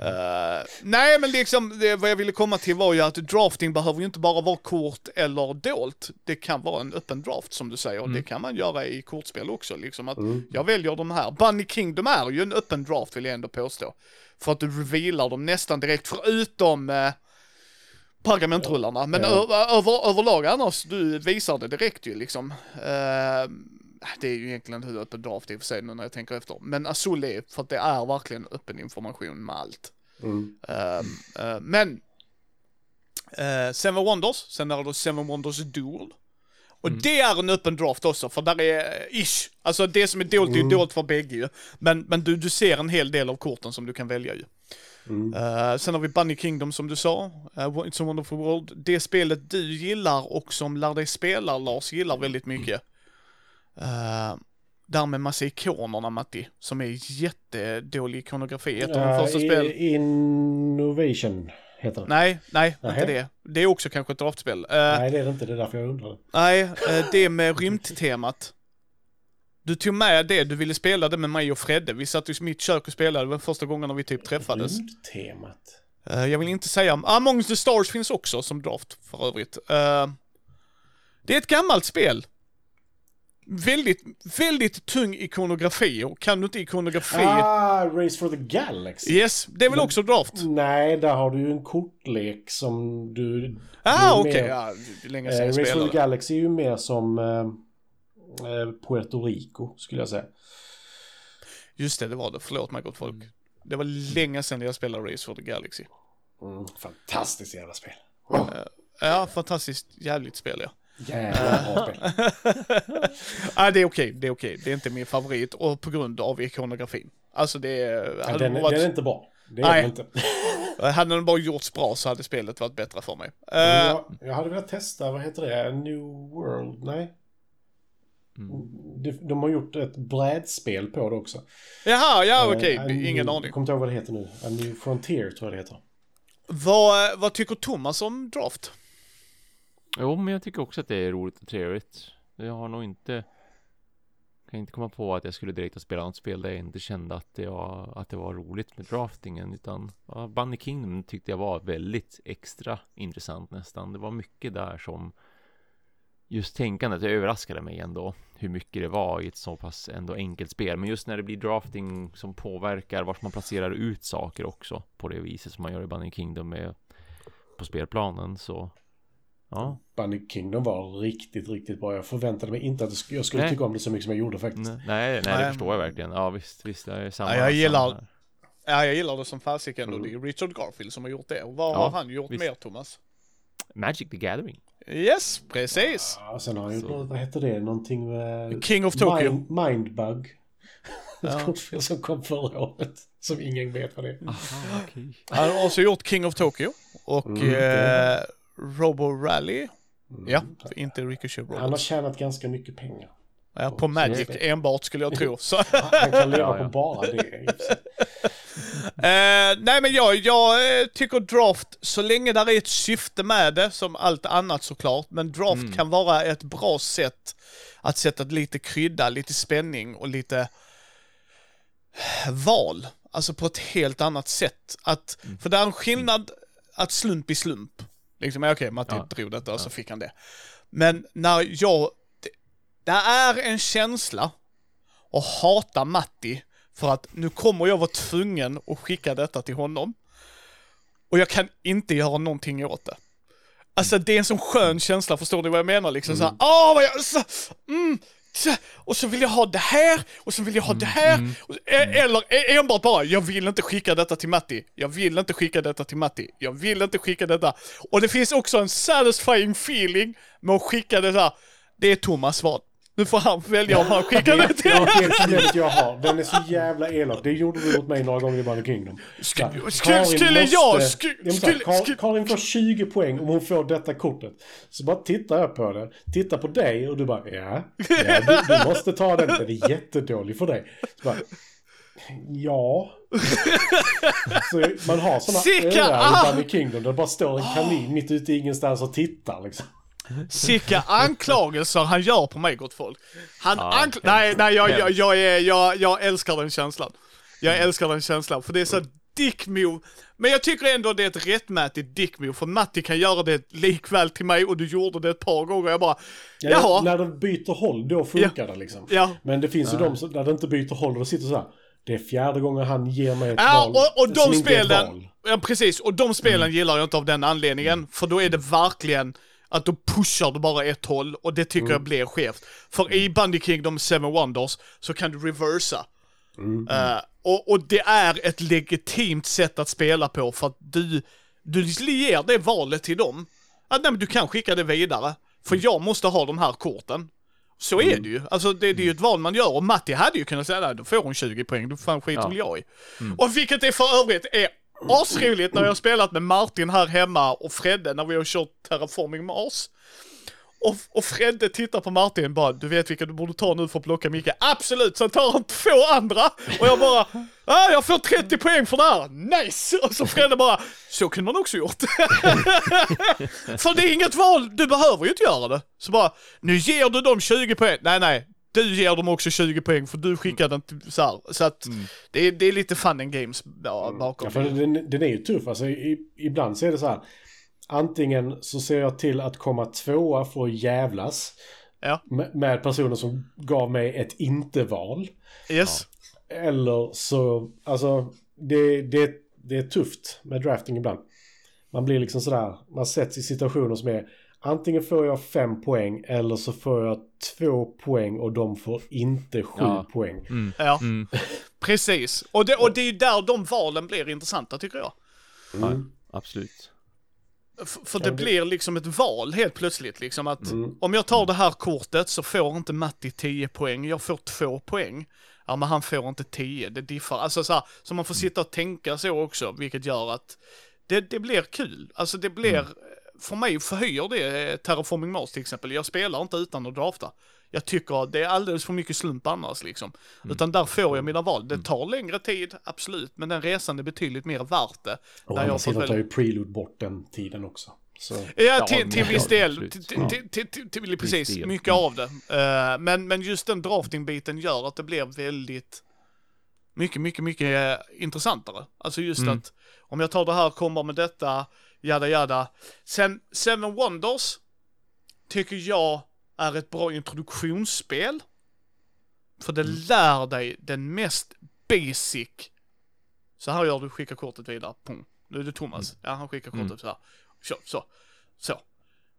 Eh, nej men liksom, det, vad jag ville komma till var ju att drafting behöver ju inte bara vara kort eller dolt. Det kan vara en öppen draft som du säger, och det kan man göra i kortspel också. Liksom att Mm. jag väljer de här. Bunny Kingdom är ju en öppen draft vill jag ändå påstå. För att du revealar dem nästan direkt, förutom eh, pergamentrullarna. Men Ja. överlag annars, du visar det direkt ju liksom. Eh, det är ju egentligen hur öppen draft i och för sig nu när jag tänker efter. Men Azul är, för att det är verkligen öppen information med allt. Mm. Ehm, eh, men uh, Seven Wonders, sen är det Seven Wonders Duel. Och det är en öppen draft också, för där är eh, ish. Alltså det som är dolt är ju Mm. dolt för bägge ju. Men, men du, du ser en hel del av korten som du kan välja ju. Mm. Eh, sen har vi Bunny Kingdom som du sa, uh, It's a Wonderful World. Det spelet du gillar och som Lär dig spela, Lars, gillar väldigt mycket. Uh, där med massa ikonerna Matti, som är jättedålig ikonografi. Ett av de första i- spelen. Innovation heter det. Nej, nej, Nähä. inte det. Det är också kanske ett draftspel. Uh, Nej, det är det inte. Det är därför jag undrar. nej, eh, det med rymdtemat. Du tog med det, du ville spela det med mig och Fredde. Vi satt i mitt kök och spelade, det var första gången när vi typ träffades. Rymdtemat. Jag vill inte säga, Among the Stars finns också som draft för övrigt. Det är ett gammalt spel. Väldigt, väldigt tung ikonografi och kan du inte ikonografi... Ah, Race for the Galaxy. Yes, det är väl Men- också draft? Nej, där har du ju en kortlek som du... Ah, okej. mer- Ja, länge Eh, sedan Race for the. Galaxy är ju mer som eh, eh, Puerto Rico, skulle jag säga. Just det, det var det. Förlåt mig gott folk. Det var länge sedan jag spelade Race for the Galaxy. Mm, fantastiskt jävla spel. Ja, fantastiskt jävligt spel ja. Jävla bra spel. Ja, det är okej, det är okej. Det är inte min favorit och på grund av ikonografin. Alltså det är... Ja, den, det den är varit, inte bra. Det är Nej. inte. hade den bara gjorts bra så hade spelet varit bättre för mig. Eh, Jag, jag hade velat testa, vad heter det? New World? Nej. De, de har gjort ett brädspel på det också. jaha, ja Eh, okej, det är ingen aning. Jag kommer inte ihåg vad det heter nu. A New Frontier tror jag det heter. Vad, vad tycker Thomas om Draft? Jo, men jag tycker också att det är roligt och trevligt. Jag har nog inte kan inte komma på att jag skulle direkt ha spelat något spel där jag inte kände att det var, att det var roligt med draftingen utan ja, Bunny Kingdom tyckte jag var väldigt extra intressant nästan. Det var mycket där som just tänkandet det överraskade mig ändå hur mycket det var i ett så pass ändå enkelt spel. Men just när det blir drafting som påverkar vart man placerar ut saker också på det viset som man gör i Bunny Kingdom med på spelplanen så ja, Bunny Kingdom var riktigt, riktigt bra. Jag förväntade mig inte att jag skulle Nej. tycka om det så mycket som jag gjorde faktiskt. Nej, nej, nej, Nej. det förstår jag verkligen. Ja, visst, visst, det är samma. Ja, jag gillar- samma. Ja, jag gillar det som fasiken och det är Richard Garfield som har gjort det. Och vad Ja, har han gjort visst. mer, Thomas? Magic the Gathering. Yes, precis. Ja, sen har han gjort något, vad heter det, någonting med... King of Tokyo. Mind, Mindbug. Ett Ja. kortspel som kom förra året. Som ingen vet vad det är. Aha, okej. Han har också gjort King of Tokyo och Mm, eh, Robo Rally. Mm. Ja, inte Ricochet Han har Robots. tjänat ganska mycket pengar. Ja, på Magic enbart skulle jag tro. Så, Han kan leva Ja, ja. på bara det. eh, nej men jag, jag eh, tycker draft, så länge där är ett syfte med det, som allt annat såklart, men draft Mm. kan vara ett bra sätt att sätta lite krydda, lite spänning och lite val. Alltså på ett helt annat sätt. Att, För det är en skillnad att slump i slump. Liksom, okej, Matti Ja. drog detta och så fick han det. Men när jag... Det, det är en känsla att hata Matti för att nu kommer jag vara tvungen att skicka detta till honom. Och jag kan inte göra någonting åt det. Alltså det är en sån skön känsla, förstår du vad jag menar? Liksom såhär, åh vad jag, så, mm, och så vill jag ha det här, och så vill jag ha det här. Och- e- Eller e- enbart bara, jag vill inte skicka detta till Matti. Jag vill inte skicka detta till Matti. Jag vill inte skicka detta. Och det finns också en satisfying feeling med att skicka det där. Det är Thomas val. Nu får han välja om han skickar det till Ja, det är problemet jag har. Den är så jävla elak. Det gjorde du mot mig några gånger i Bunny Kingdom. Skulle- Karin jag- Karin får 20 poäng om hon får detta kortet. Så bara tittar jag på det, tittar på dig och du bara ja, ja du, du måste ta den. Den är jättedålig för dig. Så bara, ja. Så man har sådana öar ah! i Bunny Kingdom där det bara står en kanin mitt ute i ingenstans och tittar liksom. Vilka anklagelser han gör på mig gott folk. Han Ja, ankl- Nej, nej, jag, jag, jag, är, jag, jag älskar den känslan. Jag älskar den känslan, för det är så dick move. Men jag tycker ändå det är ett rättmätigt dick move, för Matti kan göra det likväl till mig och du gjorde det ett par gånger. Jag bara, Ja, jaha. När de byter håll, då funkar det liksom. Ja. Men det finns ju de som, där det inte byter håll och det sitter så här. Det är fjärde gången han ger mig ett Ja, val och, och de som inte är ett spelen, val. ja precis, och de spelen gillar jag inte av den anledningen, för då är det verkligen att då pushar du bara ett håll och det tycker jag blir skevt. För i Bundy Kingdom 7 Wonders så kan du reversa. Eh, och, och det är ett legitimt sätt att spela på för att du, du ger det valet till dem. Att nej, men du kan skicka det vidare. För jag måste ha de här korten. Så är det ju. Alltså det, det är ju ett val man gör och Matti hade ju kunnat säga nej, då får hon 20 poäng, då fan skiter Ja. väl jag i. Och vilket är för övrigt är asroligt när jag har spelat med Martin här hemma och Fredde när vi har kört Terraforming Mars. Och, och Fredde tittar på Martin och bara, du vet vilka du borde ta nu för att plocka Micke? Absolut! Sen tar han två andra och jag bara, ah, jag får 30 poäng för det här, nice! Och så Fredde bara, så kunde man också gjort. för det är inget val, du behöver ju inte göra det. Så bara, nu ger du dem 20 poäng, nej nej, du ger dem också 20 poäng för du skickar den till, så här. Så att det, är, det är lite fun and games ja, bakom Ja, för det. den, den är ju tuff. Alltså, i, ibland så är det så här. Antingen så ser jag till att komma tvåa för att jävlas Ja, med, med personer som gav mig ett inte-val. yes. Eller så, alltså det, det, det är tufft med drafting ibland. Man blir liksom sådär, man sätts i situationer som är antingen får jag fem poäng eller så får jag två poäng och de får inte sju Ja. poäng. Ja, Mm. precis. Och det, och det är ju där de valen blir intressanta tycker jag. Ja, absolut. F- För det det- blir liksom ett val helt plötsligt liksom att Mm. om jag tar det här kortet så får inte Matti 10 poäng, jag får 2 poäng. Ja men han får inte 10, det diffar. Alltså så här, så man får sitta och tänka så också, vilket gör att det, det blir kul. Alltså det blir, för mig förhöjer det eh, Terraforming Mars till exempel. Jag spelar inte utan att drafta. Jag tycker det är alldeles för mycket slump annars liksom. Utan där får jag mina val. Det tar längre tid, absolut, men den resan är betydligt mer värt det. När andra sidan tar välja- ju Prelude bort den tiden också. Så, Ja, till, till viss del. Till, Ja. till, till, till, till, precis, mycket Mm. av det. Eh, men, men just den drafting-biten gör att det blir väldigt, mycket, mycket, mycket eh, intressantare. Alltså just Mm. att om jag tar det här, kommer med detta, jada jada. Sen Seven Wonders tycker jag är ett bra introduktionsspel. För det Mm. lär dig den mest basic. Så här gör du, skicka kortet vidare. Pum. Nu är det Thomas. Ja, han skickar kortet Mm. så här. Så, så. Så.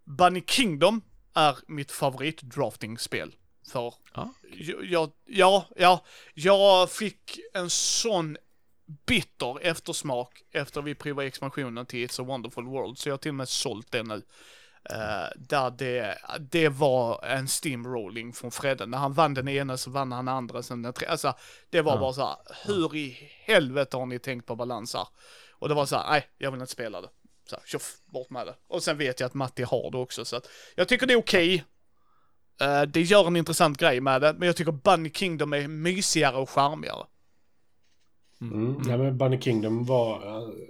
Bunny Kingdom är mitt favorit drafting-spel. För jag, jag, ja, ja, jag fick en sån bitter eftersmak efter vi provade expansionen till It's a wonderful world, så jag har till och med sålt det nu. Eh, där det, det var en steamrolling från Fredde. När han vann den ena så vann han andra, sen den tredje. Alltså, det var Ja. bara så här, hur i helvete har ni tänkt på balanser? Och det var så här, nej, jag vill inte spela det. Så här, tjoff, bort med det. Och sen vet jag att Matti har det också, så att jag tycker det är okej. Eh, det gör en intressant grej med det, men jag tycker Bunny Kingdom är mysigare och charmigare. Mm. Ja, men Bunny Kingdom var,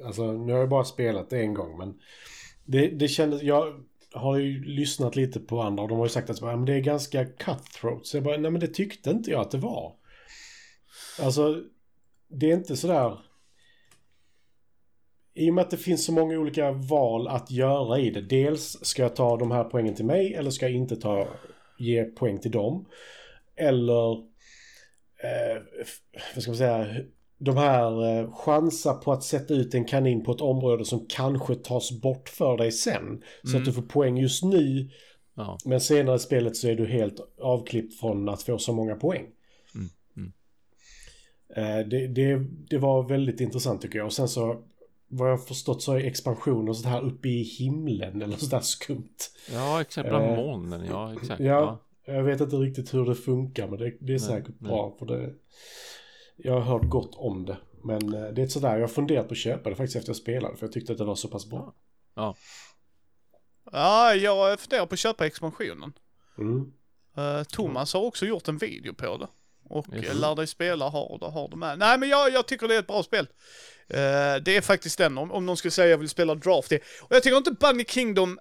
alltså nu har jag bara spelat det en gång men det, det kändes, jag har ju lyssnat lite på andra och de har ju sagt att ja, men det är ganska cutthroat. Så jag bara, nej men det tyckte inte jag att det var. Alltså, det är inte sådär... I och med att det finns så många olika val att göra i det. Dels ska jag ta de här poängen till mig eller ska jag inte ta, ge poäng till dem. Eller, eh, vad ska man säga, de här eh, chansa på att sätta ut en kanin på ett område som kanske tas bort för dig sen. Så Mm. att du får poäng just nu. Ja. Men senare i spelet så är du helt avklippt från att få så många poäng. Mm, mm. Eh, Det, det, det var väldigt intressant tycker jag. Och sen så, vad jag förstått så är expansioner och sånt här uppe i himlen eller sådär skumt. Ja, exempel Eh, molnen, ja exakt. Ja, jag vet inte riktigt hur det funkar men det, det är Nej, säkert nej. bra för det. Jag har hört gott om det. Men eh, det är ett sådär, jag har funderat på att köpa det faktiskt efter jag spelade för jag tyckte att det var så pass bra. Ja. Ja, jag funderar på att köpa expansionen. Mm. Eh, Thomas har också gjort en video på det. Och Yes. uh, Lär dig spela har det, har det med. Nej men jag, jag tycker det är ett bra spel. Eh, det är faktiskt den, om, om någon skulle säga jag vill spela draft. Det. Och jag tycker inte Bunny Kingdom,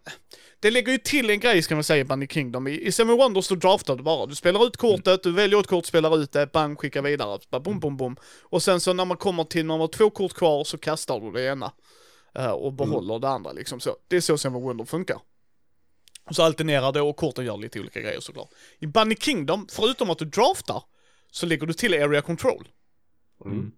det lägger ju till en grej ska man säga i Bunny Kingdom. I, i Seven Wonders då draftar du bara. Du spelar ut kortet, du väljer ett kort, spelar ut det, bang, skickar vidare. Bara bom, bom, bom. Och sen så när man kommer till när man har två kort kvar så kastar du det ena. Eh, och behåller det andra liksom så. Det är så Seven Wonders funkar. Och så alternerar det och korten gör lite olika grejer såklart. I Bunny Kingdom, förutom att du draftar, så lägger du till area control. Mm.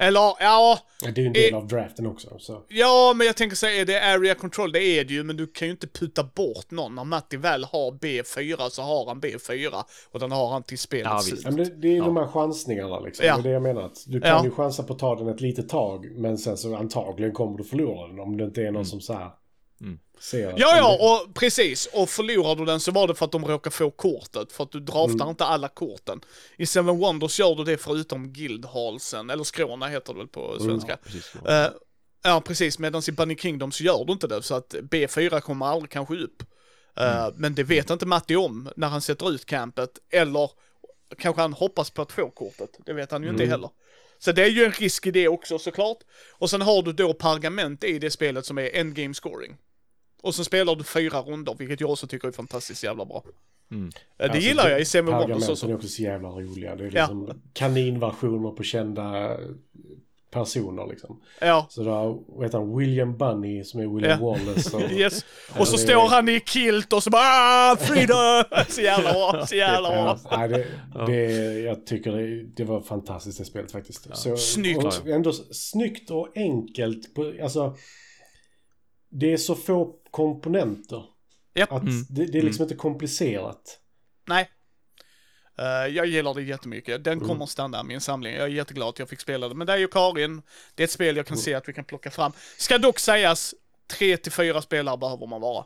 Eller, ja, Det är ju en del Eh, av draften också. Så. ja, men jag tänker säga, är det area control? Det är det ju, men du kan ju inte puta bort någon. När Matti väl har B4 så har han B4 och den har han till spelets slut. Ja, men det, det är ju Ja. de här chansningarna liksom. Ja. Det är det jag menar. Att du kan Ja. ju chansa på att ta den ett litet tag. Men sen så antagligen kommer du förlora den. Om det inte är någon som så här Mm. Ja, ja, och precis. Och förlorar du den så var det för att de råkar få kortet. För att du draftar Mm. inte alla korten. I Seven Wonders gör du det förutom Guildhalsen, eller Skråna heter det väl på svenska. Ja, precis. Eh, ja, precis. Medan i Bunny Kingdom så gör du inte det, så att B4 kommer aldrig kanske upp. Eh, Men det vet inte Matti om när han sätter ut campet, eller kanske han hoppas på att få kortet. Det vet han ju inte Mm. heller. Så det är ju en risk i det också såklart. Och sen har du då pergament i det spelet som är endgame scoring. Och så spelar du fyra runder, vilket jag också tycker är fantastiskt jävla bra. Mm. Det Alltså, gillar jag i Seven Wonders Pergamenten också. är också så jävla roliga. Det är Ja. liksom kaninversioner på kända personer liksom. Ja. Så har, vad heter han, William Bunny som är William Ja. Wallace. Och, Yes. Och så är- står han i kilt och så bara ah, freedom! Så jävla bra, så jävla bra. Ja, nej, det, det, jag tycker det, det var fantastiskt det spelet faktiskt. Så, Snyggt. Och ändå snyggt och enkelt. På, alltså, det är så få komponenter. Japp. Att Mm. det, det är liksom inte komplicerat. Nej. Eh, jag gillar det jättemycket. Den Mm. kommer stanna i min samling. Jag är jätteglad att jag fick spela det. Men det är ju Karin. Det är ett spel jag kan Mm. se att vi kan plocka fram. Ska dock sägas, tre till fyra spelare behöver man vara.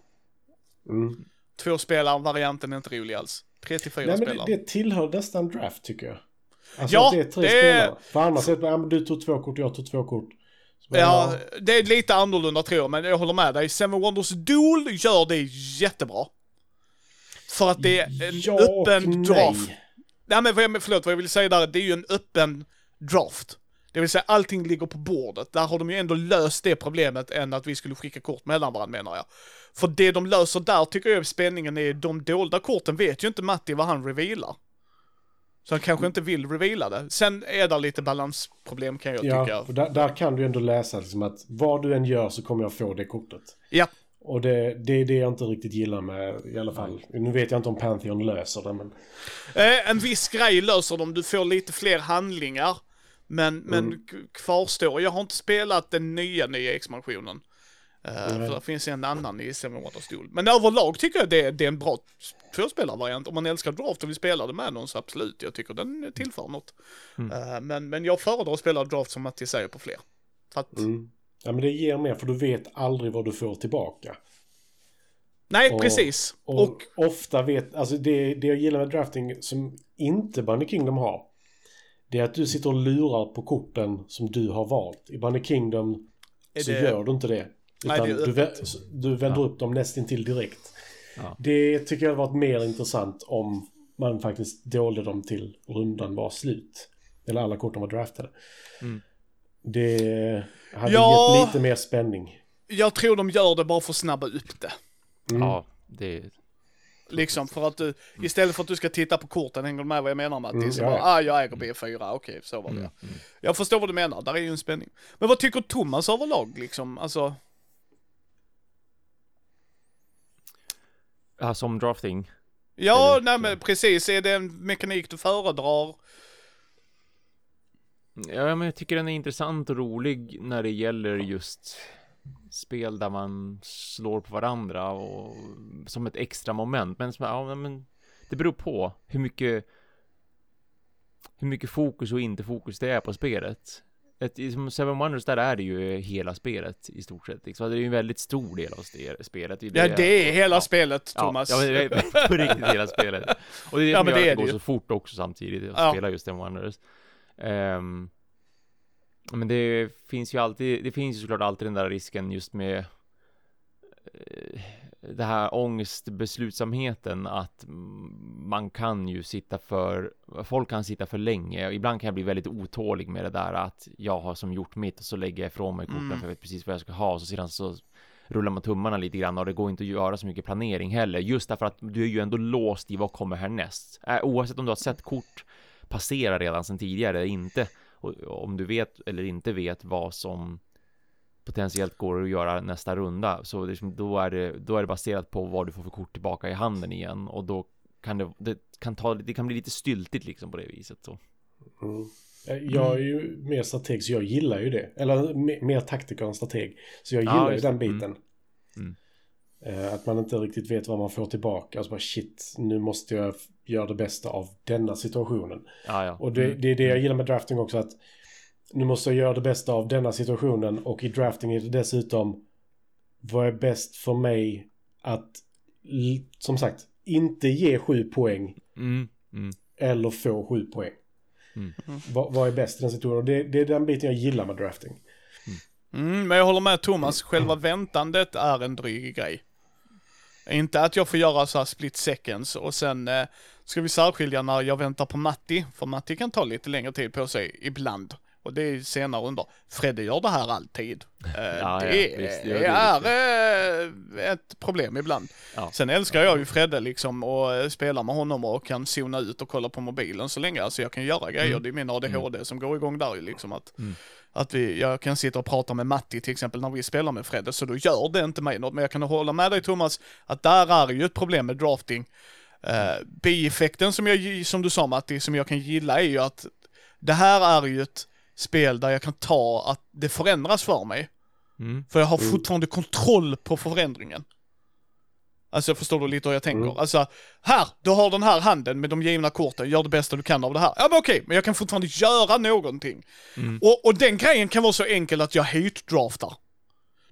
Mm. Två spelare, varianten är inte rolig alls. Tre till fyra Nej, men spelare. det, det tillhör nästan draft tycker jag. Alltså Ja, att det är tre det- spelare. För annars är det du tog två kort, jag tog två kort. Bara, Ja, det är lite annorlunda tror jag, men jag håller med dig. Seven Wonders Duel gör det jättebra. För att det är en ja öppen draft. nej. Nej men vad jag, förlåt, vad jag vill säga där, det är ju en öppen draft. Det vill säga allting ligger på bordet. Där har de ju ändå löst det problemet än att vi skulle skicka kort mellan varandra menar jag. För det de löser där tycker jag spänningen är de dolda korten vet ju inte Matti vad han revealar. Så han kanske inte vill reveala det. Sen är det lite balansproblem kan jag tycka. Ja, för där, där kan du ändå läsa liksom att vad du än gör så kommer jag få det kortet. Ja, Och det, det är det jag inte riktigt gillar med i alla fall. Nu vet jag inte om Pantheon löser det men... Eh, en viss grej löser de, du får lite fler handlingar. Men, men k- kvarstår, jag har inte spelat den nya, nya expansionen. Nej. för det finns en annan i Seven Duel. Men överlag tycker jag det, det är en bra tvåspelarvariant. Om man älskar draft och vill spela det med någon så absolut, jag tycker den tillför något. Eh, men, men jag föredrar att spela draft som Matti säger på fler. För att, Mm. Ja men det ger mer för du vet aldrig vad du får tillbaka. nej, Och- precis. Och, Och, ofta vet, alltså det, det jag gillar med drafting som inte Bunny Kingdom har. Det är att du sitter och lurar på korten som du har valt. I Bunny Kingdom så det- gör du inte det. Nej, Utan det är du, du vänder upp dem nästintill direkt. Ja. Det tycker jag har varit mer intressant om man faktiskt dolde dem till rundan var slut. Eller alla korten var draftade. Mm. Det hade Ja. gett lite mer spänning. jag tror de gör det bara för att snabba upp det. Mm. Ja, det... Liksom för att du, istället för att du ska titta på korten, hänger du med vad jag menar Matti? Mm, så ja, bara, ah jag äger B4, okej så var det. Mm, mm. Jag förstår vad du menar, där är ju en spänning. Men vad tycker Thomas överlag liksom? Alltså, Ja, som drafting. ja, Eller- nej men precis, är det en mekanik du föredrar? Ja, men jag tycker den är intressant och rolig när det gäller just spel där man slår på varandra och som ett extra moment. Men, som, ja, men det beror på hur mycket hur mycket fokus och inte fokus det är på spelet. Ett, som Seven Wonders där är det ju hela spelet i stort sett. Liksom. Det är ju en väldigt stor del av spelet. Ja det är hela ja. spelet Thomas. Ja, ja det på riktigt hela spelet. Och det är det Ja, som gör det att det det går ju. så fort också samtidigt att Ja. spela just den Wonders. Ehm, men det finns ju alltid, det finns ju såklart alltid den där risken just med eh, det här ångestbeslutsamheten att man kan ju sitta för, folk kan sitta för länge. Ibland kan jag bli väldigt otålig med det där att jag har som gjort mitt och så lägger jag ifrån mig korten Mm. för jag vet precis vad jag ska ha och så sedan så rullar man tummarna lite grann och det går inte att göra så mycket planering heller. Just därför att du är ju ändå låst i vad kommer härnäst. Äh, oavsett om du har sett kort passera redan sedan tidigare eller inte. Och om du vet eller inte vet vad som potentiellt går att göra nästa runda så liksom, då, är det, då är det baserat på vad du får för kort tillbaka i handen igen och då kan det, det kan ta, det kan bli lite styltigt liksom på det viset så. Mm. Jag är ju mer strateg så jag gillar ju det. Eller me- mer taktiker än strateg. Så jag Ja, gillar ju just den det. biten. Mm. Eh, Att man inte riktigt vet vad man får tillbaka. Och så bara shit, nu måste jag göra det bästa av denna situationen. Ja, ja. Och det, Mm. det är det jag gillar med drafting också. Att nu måste jag göra det bästa av denna situationen. Och i drafting är det dessutom vad är bäst för mig att, som sagt, inte ge sju poäng Mm. Mm. eller få sju poäng. Mm. Vad, vad är bäst i den situationen? Och Det, det är den biten jag gillar med drafting. Mm, men jag håller med Thomas, själva väntandet är en dryg grej. Inte att jag får göra så här split seconds och sen eh, ska vi särskilja när jag väntar på Matti, för Matti kan ta lite längre tid på sig ibland. Och det är senare under. Fredde gör det här alltid. Eh, Ja, det ja, visst, det gör är det eh, ett problem ibland. Ja. Sen älskar jag ju Fredde liksom och eh, spela med honom och kan zona ut och kolla på mobilen så länge. Alltså jag kan göra grejer, Mm. det är min ADHD som går igång där ju liksom att Mm. att vi, jag kan sitta och prata med Matti till exempel när vi spelar med Fredde, så då gör det inte mig något. Men jag kan hålla med dig Thomas, att där är ju ett problem med drafting. Uh, bieffekten som, jag, som du sa Matti, som jag kan gilla är ju att det här är ju ett spel där jag kan ta att det förändras för mig. Mm. För jag har Mm. fortfarande kontroll på förändringen. Alltså jag förstår du lite hur jag tänker. Mm. Alltså, här, du har den här handen med de givna korten, gör det bästa du kan av det här. Ja men okej, men jag kan fortfarande göra någonting. Mm. Och, och den grejen kan vara så enkel att jag hate-draftar.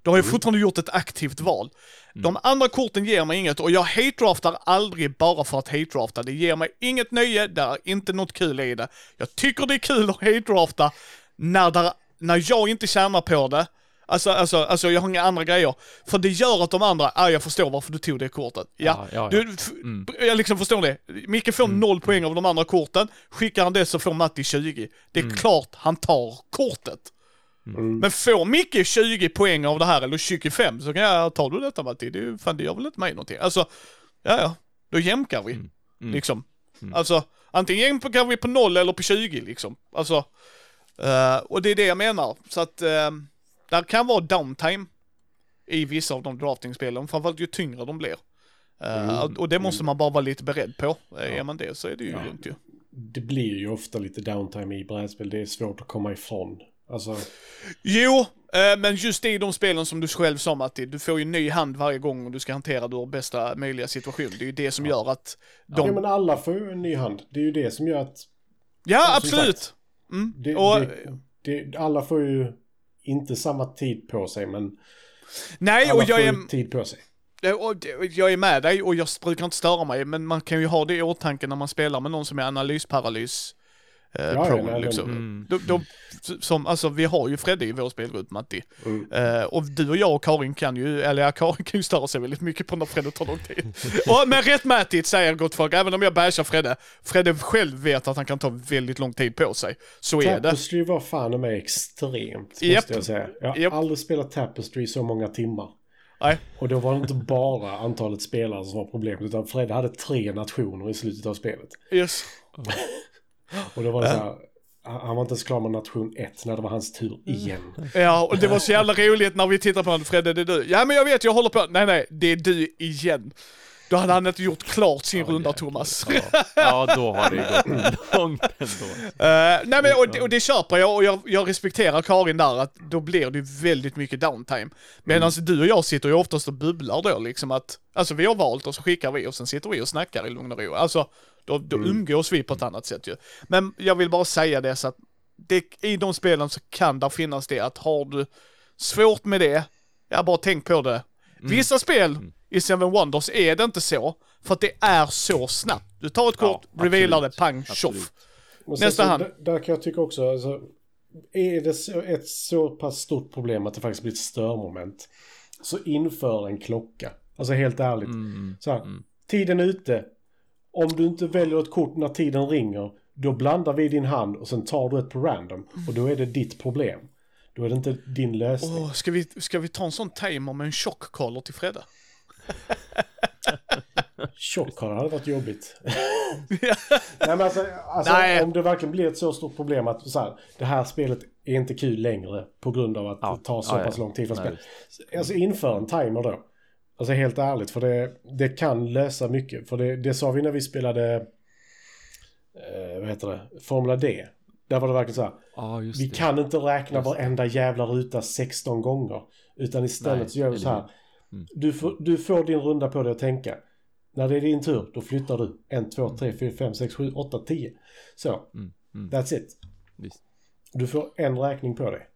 Då har jag fortfarande gjort ett aktivt val. De andra korten ger mig inget och jag hate-draftar aldrig bara för att hate-drafta. Det ger mig inget nöje, det är inte något kul i det. Jag tycker det är kul att hate-drafta när, där, när jag inte tjänar på det. Alltså, alltså, alltså jag har inga andra grejer. För det gör att de andra, ah, jag förstår varför du tog det kortet. Ja, Ja, ja, ja. Du, f- jag liksom förstår det. Micke får noll poäng av de andra korten. Skickar han det så får Matti 20. Det är klart han tar kortet. Men får Micke 20 poäng av det här, eller 25, så kan jag, tar du detta Matti? Det, är fan, det gör väl inte mig någonting. Alltså, ja ja, då jämkar vi. Liksom. Alltså, antingen jämkar vi på noll eller på 20 liksom. Alltså, eh, och det är det jag menar. Så att, uh, där kan vara downtime i vissa av de draftingspelen, framförallt ju tyngre de blir. Eh, Och det måste man bara vara lite beredd på. Uh, Är man det så är det ju lugnt ju. Det blir ju ofta lite downtime i brädspel. Det är svårt att komma ifrån. Alltså, Jo, eh, men just i de spelen som du själv sa Matti, du får ju ny hand varje gång och du ska hantera ur bästa möjliga situation. Det är ju det som gör att de... ja men alla får ju en ny hand. Det är ju det som gör att Ja, som absolut! Mm. det, och, det, det, alla får ju inte samma tid på sig men nej, alla och jag får är, tid på sig. jag är med dig och jag brukar inte störa mig, men man kan ju ha det i åtanke när man spelar med någon som är analysparalys. Eh, ja, prone, nej, liksom. Mm. Då, då, som, alltså vi har ju Fredde i vår spelgrupp Matti. Mm. Eh, och du och jag och Karin kan ju, eller ja, Karin kan ju störa sig väldigt mycket på när Fredde tar lång tid. och, men rättmätigt säger gott folk, även om jag bashar Fredde, Fredde själv vet att han kan ta väldigt lång tid på sig. Så är det. Tapestry var fan mig extremt, måste jag säga. Jag har Japp. aldrig spelat Tapestry så många timmar. Nej. Och då var det inte bara antalet spelare som var problemet, utan Fred hade tre nationer i slutet av spelet. Yes. Och då var det så här, han var inte ens klar med nation 1 när det var hans tur igen. Ja, och det var så jävla roligt när vi tittade på honom, Fredde det är du. Ja men jag vet, jag håller på. Nej nej, det är du igen. Då hade han inte gjort klart sin runda jäklar. Thomas. Ja, ja, då har det gått långt ändå. Eh, nej men och, det- och det köper jag och jag, jag respekterar Karin där att då blir det väldigt mycket downtime. Medan du och jag sitter ju oftast och bubblar då liksom att, alltså vi har valt och så skickar vi och sen sitter vi och snackar i lugn och ro. Alltså, då, då umgås vi på ett annat sätt ju. Men jag vill bara säga det så att det, i de spelen så kan där finnas det att har du svårt med det, ja bara tänk på det. Vissa spel i Seven Wonders är det inte så, för att det är så snabbt. Du tar ett kort, Ja, revealar det, pang, tjoff. Nästa hand. Där, kan jag tycka också, alltså, är det så, ett så pass stort problem att det faktiskt blir ett störmoment, så inför en klocka. Alltså helt ärligt. Mm. Så här, tiden är ute. Om du inte väljer ett kort när tiden ringer, då blandar vi din hand och sen tar du ett på random. Och då är det ditt problem. Då är det inte din lösning. Åh, ska, vi, ska vi ta en sån timer med en tjock-collar till Fredde? Tjockkarlar hade varit jobbigt. Nej men alltså, alltså Nej. om det verkligen blir ett så stort problem att så här, det här spelet är inte kul längre på grund av att Ja. det tar så Ja, pass ja. lång tid för spela. Alltså inför en timer då. Alltså helt ärligt, för det, det kan lösa mycket. För det, det sa vi när vi spelade, eh, vad heter det, Formula D. Där var det verkligen så här, just vi det. kan inte räkna Just varenda jävla ruta 16 gånger. Utan istället Nej, så gör vi så här. Du, får, du får din runda på dig att tänka. När det är din tur, då flyttar du 1, 2, 3, 4, 5, 6, 7, 8, 10. Så, Mm, mm. that's it. Visst. Du får en räkning på dig.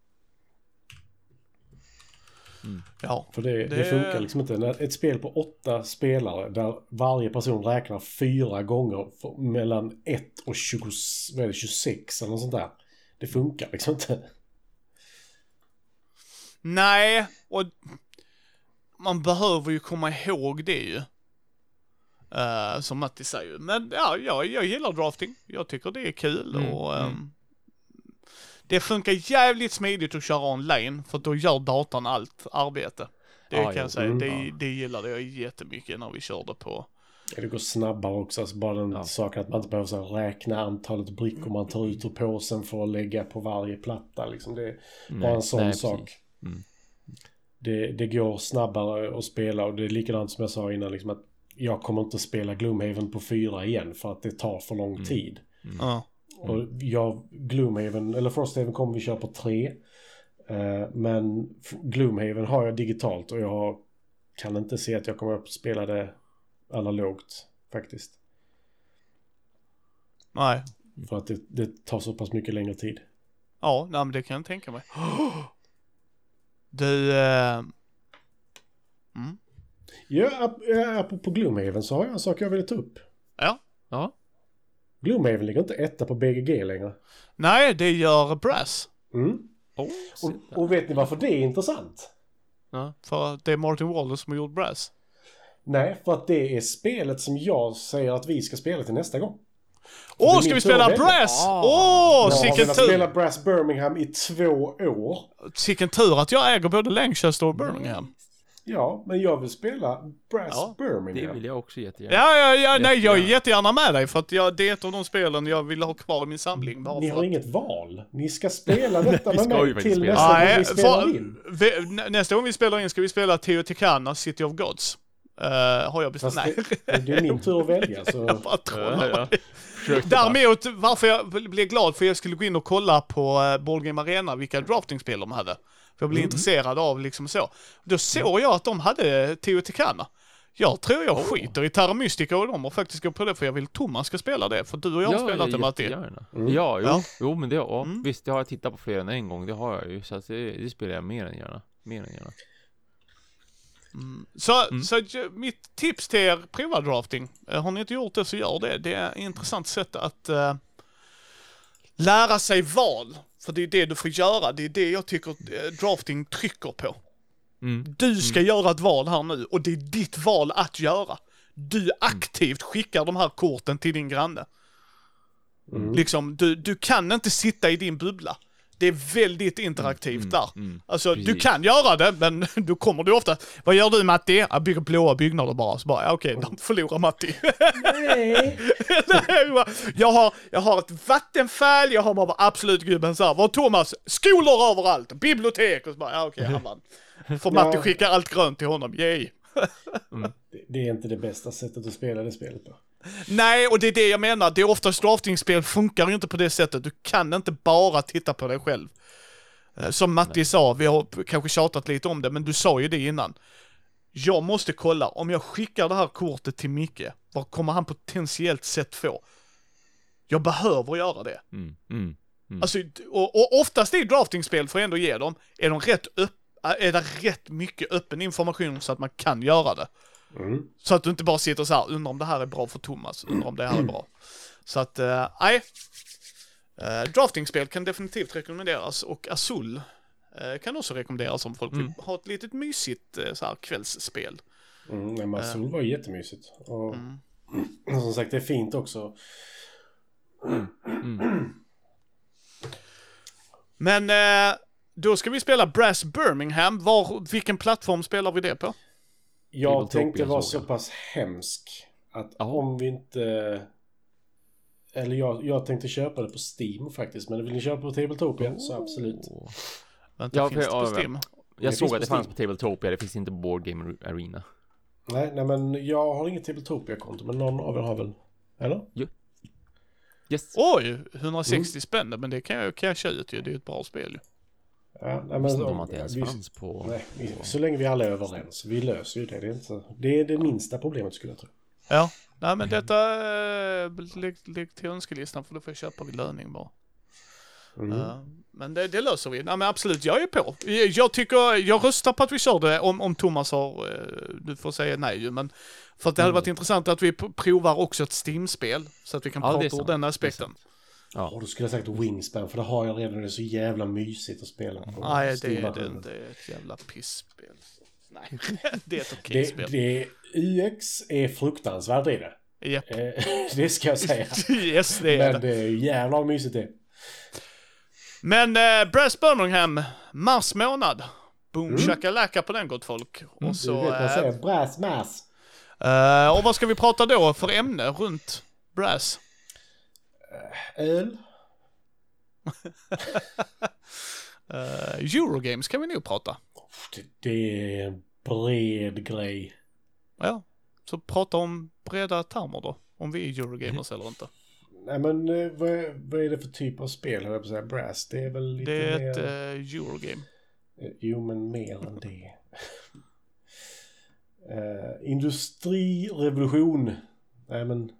Ja. För det, det... Det- funkar liksom inte. När ett spel på åtta spelare där varje person räknar fyra gånger för, mellan 1 och 20, vad är det, 26 eller något sånt där. Det funkar liksom inte. Nej, och man behöver ju komma ihåg det ju. Eh, som Matti säger. Men ja, jag, jag gillar drafting. Jag tycker det är kul Mm, och mm. Det funkar jävligt smidigt att köra online för då gör datorn allt arbete. Det Ja, kan jag säga. mm, det, ja. det gillade jag jättemycket när vi körde på. Det går snabbare också. Alltså bara den Ja. saken att man inte behöver så räkna antalet brickor man tar ut ur påsen för att lägga på varje platta. Liksom. Det är bara en sån nej, sak. Mm. Det, det går snabbare att spela och det är likadant som jag sa innan. Liksom att jag kommer inte spela Gloomhaven på fyra igen för att det tar för lång tid. Ja. Och jag, Gloomhaven, eller Frosthaven kommer vi köra på tre. Eh, men Gloomhaven har jag digitalt och jag har, kan inte se att jag kommer att spela det analogt faktiskt. Nej. För att det, det tar så pass mycket längre tid. Ja, nej, men det kan jag tänka mig. Du, eh, Mm. Ja, ap- apropå Gloomhaven så har jag en sak jag vill ta upp. Ja. Ja. Gloomhaven ligger inte etta på BGG längre. Nej, det gör Brass. Mm. Oh, Och, och vet ni varför det är intressant? ja. För det är Martin Wallace som har gjort Brass. Nej, för att det är spelet som jag säger att vi ska spela till nästa gång. Åh, är ska vi spela. Brass? Ah. Åh, jag har sicken tur! spela Brass Birmingham i två år. Sicken tur att jag äger både Lancaster och Birmingham. Ja, men jag vill spela Brass Ja, Det Birmingham. vill jag också jättegärna. Ja, ja, ja, nej, jag är Jättegärna. med dig för att jag, det är ett av de spelen jag vill ha kvar i min samling. Bara Ni har att... inget val. Ni ska spela detta Vi med mig till spela. nästa gång vi spelar in. vi, nä- nästa gång vi spelar in ska vi spela Teotihuacana, City of Gods. Uh, har jag bestämt? Nej, det, det är min tur att välja så... jag bara trollar Ja, ja. Däremot, varför jag blev glad för jag skulle gå in och kolla på uh, Board Game Arena vilka draftingspel de hade. För jag blev intresserad av liksom så. Då såg jag att de hade Teotihuacana. Jag tror jag skiter i Terra Mystica och dem och faktiskt går på det för jag vill Thomas ska spela det. För du och jag har spelat det Matti. jättegärna. Mm. Ja, jo, Ja. jo, men det, ja, Mm. visst, det har jag tittat på fler än en gång, det har jag ju, så att det, det spelar jag mer än gärna. Mer än gärna. Så, Mm. så att, mitt tips till er, prova drafting. Eh, Har ni inte gjort det så gör det. Det är ett intressant sätt att eh, lära sig val. För det är det du får göra. Det är det jag tycker eh, drafting trycker på. Mm. Du ska göra ett val här nu och det är ditt val att göra. Du aktivt skickar de här korten till din granne. Mm. Liksom, du, du kan inte sitta i din bubbla. Det är väldigt interaktivt där. mm, alltså, du precis. kan göra det, men då kommer du ofta... Vad gör du Matti? Jag bygger blåa byggnader bara. Så bara, ja, okej, de förlorar Matti. Nej. Jag, har, jag har ett vattenfall, jag har bara absolut gubben så här. Vad har Thomas? Skolor överallt, bibliotek och så bara, ja okej, han vann. För Matti Ja. skickar allt grönt till honom, yay. Det- Det är inte det bästa sättet att spela det spelet på. Nej, och det är det jag menar. Det är oftast draftingspel funkar ju inte på det sättet. Du kan inte bara titta på dig själv. Eh, Som Matti sa, vi har kanske tjatat lite om det, men du sa ju det innan. Jag måste kolla, om jag skickar det här kortet till Micke, vad kommer han potentiellt sett få? Jag behöver göra det. Mm. Mm. Mm. Alltså, och, och oftast i draftingspel, får jag ändå ge dem, är, de rätt upp, är det rätt mycket öppen information så att man kan göra det. Mm. Så att du inte bara sitter så här, undrar om det här är bra för Thomas, undrar om det här är bra. Så att, eh, nej. Uh, draftingspel kan definitivt rekommenderas och Azul eh, kan också rekommenderas om folk vill Mm. ha ett litet mysigt uh, så här kvällsspel. Mm, nej, men Azul var ju jättemysigt. Och Mm. som sagt, det är fint också. Mm. Men eh, då ska vi spela Brass Birmingham. Var, vilken plattform spelar vi det på? Jag tänkte vara så pass hemsk att Jaha. om vi inte... Eller jag, jag tänkte köpa det på Steam faktiskt. Men vill ni köpa på Tabletopia så absolut. Vänta, Ja, finns det på ja, Steam? Jag Det såg att det fanns Steam. på Tabletopia, det finns inte på Board Game Arena. Nej, nej, men jag har inget Tabletopia-konto. Men någon av er har väl? Eller? Yes. Oj, 160 spänn, men det kan jag casha ut ju. Det är ju ett bra spel ju. Ja, nej, inte om- att det ens vi- fanns på... Nej, så länge vi alla är överens. Vi löser ju det. Det är, inte, det, är det minsta problemet skulle jag tro. Ja, nej men detta, äh, lägg, till önskelistan för då får jag köpa vid löning bara. Mm. Eh, men det, det löser vi. Nej men absolut, jag är på. Jag, jag tycker, jag röstar på att vi kör det om, om Thomas har, eh, du får säga nej ju, men för att det hade varit intressant att vi provar också ett Steam-spel så att vi kan Ja, prata ur den aspekten. Ja. Och då skulle jag sagt Wingspan för det har jag redan. Det är så jävla mysigt att spela på Nej, det är det. Det är ett jävla pissspel. Nej, det är ett okej Det, spel. det, UX är fruktansvärt i det. Japp. Eh, det ska jag säga. Yes, det är Men det. är jävla mysigt det. Men eh, Brass Birmingham, mars månad. Boom Mm. shakalaka på den gott folk. Och Du så... vet vad jag eh, säger. Brass mass. eh, och vad ska vi prata då för ämne runt Brass? Öl. Eh, Eurogames kan vi nog prata. Det, det är en bred grej. Ja, så prata om breda termer då. Om vi är Eurogamers eller inte. Nej men eh, vad är, vad är det för typ av spel höll jag på att säga? Brass. Det är väl lite Det är mer... ett eh, Eurogame. Eh, Jo, men mer än det. uh, industrirevolution. Nej, men...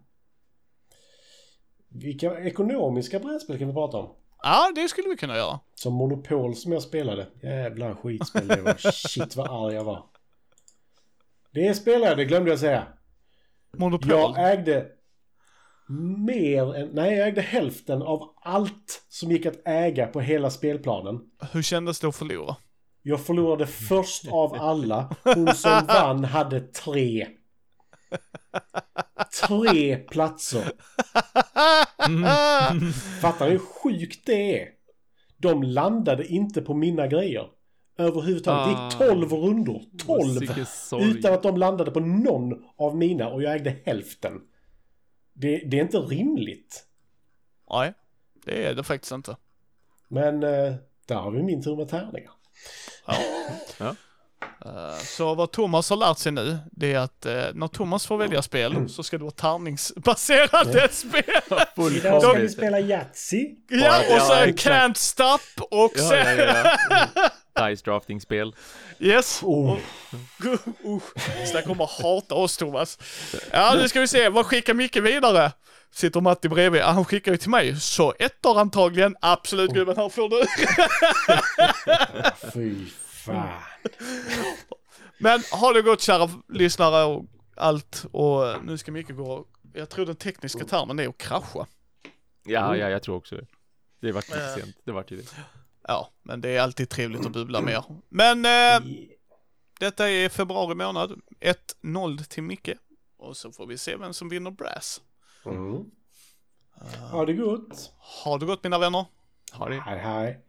Vilka ekonomiska brädspel kan vi prata om? Ja, det skulle vi kunna göra. Som Monopol som jag spelade. Jävla skitspel det var. Shit vad arg jag var. Det spelade jag, det glömde jag säga. Monopol? Jag ägde mer än, nej jag ägde hälften av allt som gick att äga på hela spelplanen. Hur kändes det att förlora? Jag förlorade först av alla. Hon som vann hade tre. Tre platser. Fattar ni hur sjukt det är? De landade inte på mina grejer. Överhuvudtaget. Det gick Ah. 12 rundor. 12! Vilken sorg. Utan att de landade på någon av mina och jag ägde hälften. Det, det är inte rimligt. Nej, det är det faktiskt inte. Men eh, där har vi min tur med tärningar. Ja. Eh, Så vad Thomas har lärt sig nu, det är att eh, när Thomas får välja spel så ska det vara tärningsbaserade spel. Full Idag ska vi spela Yatzy. Ja, och så Ja, en exakt. Can't Stop och Ja, sen... ja, ja. Dice drafting-spel. Yes. Oh. Uh, så kommer hata oss Thomas. Ja, nu ska vi se. Vad skickar Micke vidare? Sitter Matti bredvid. Ah, Han skickar ju till mig. Så ettor antagligen. Absolut gubben, här får du. Fy fan. Men ha det gott kära lyssnare och allt. Och nu ska Micke gå. Jag tror den tekniska termen är att krascha. Ja, ja, jag tror också det. Det vart lite Eh. sent. Det vart ju det. Ja, men det är alltid trevligt att bubbla mer. Men eh, detta är februari månad. 1-0 till Micke. Och så får vi se vem som vinner Brass. Mm. Ha det gott. Ha det gott mina vänner. Ha det. Hej hej.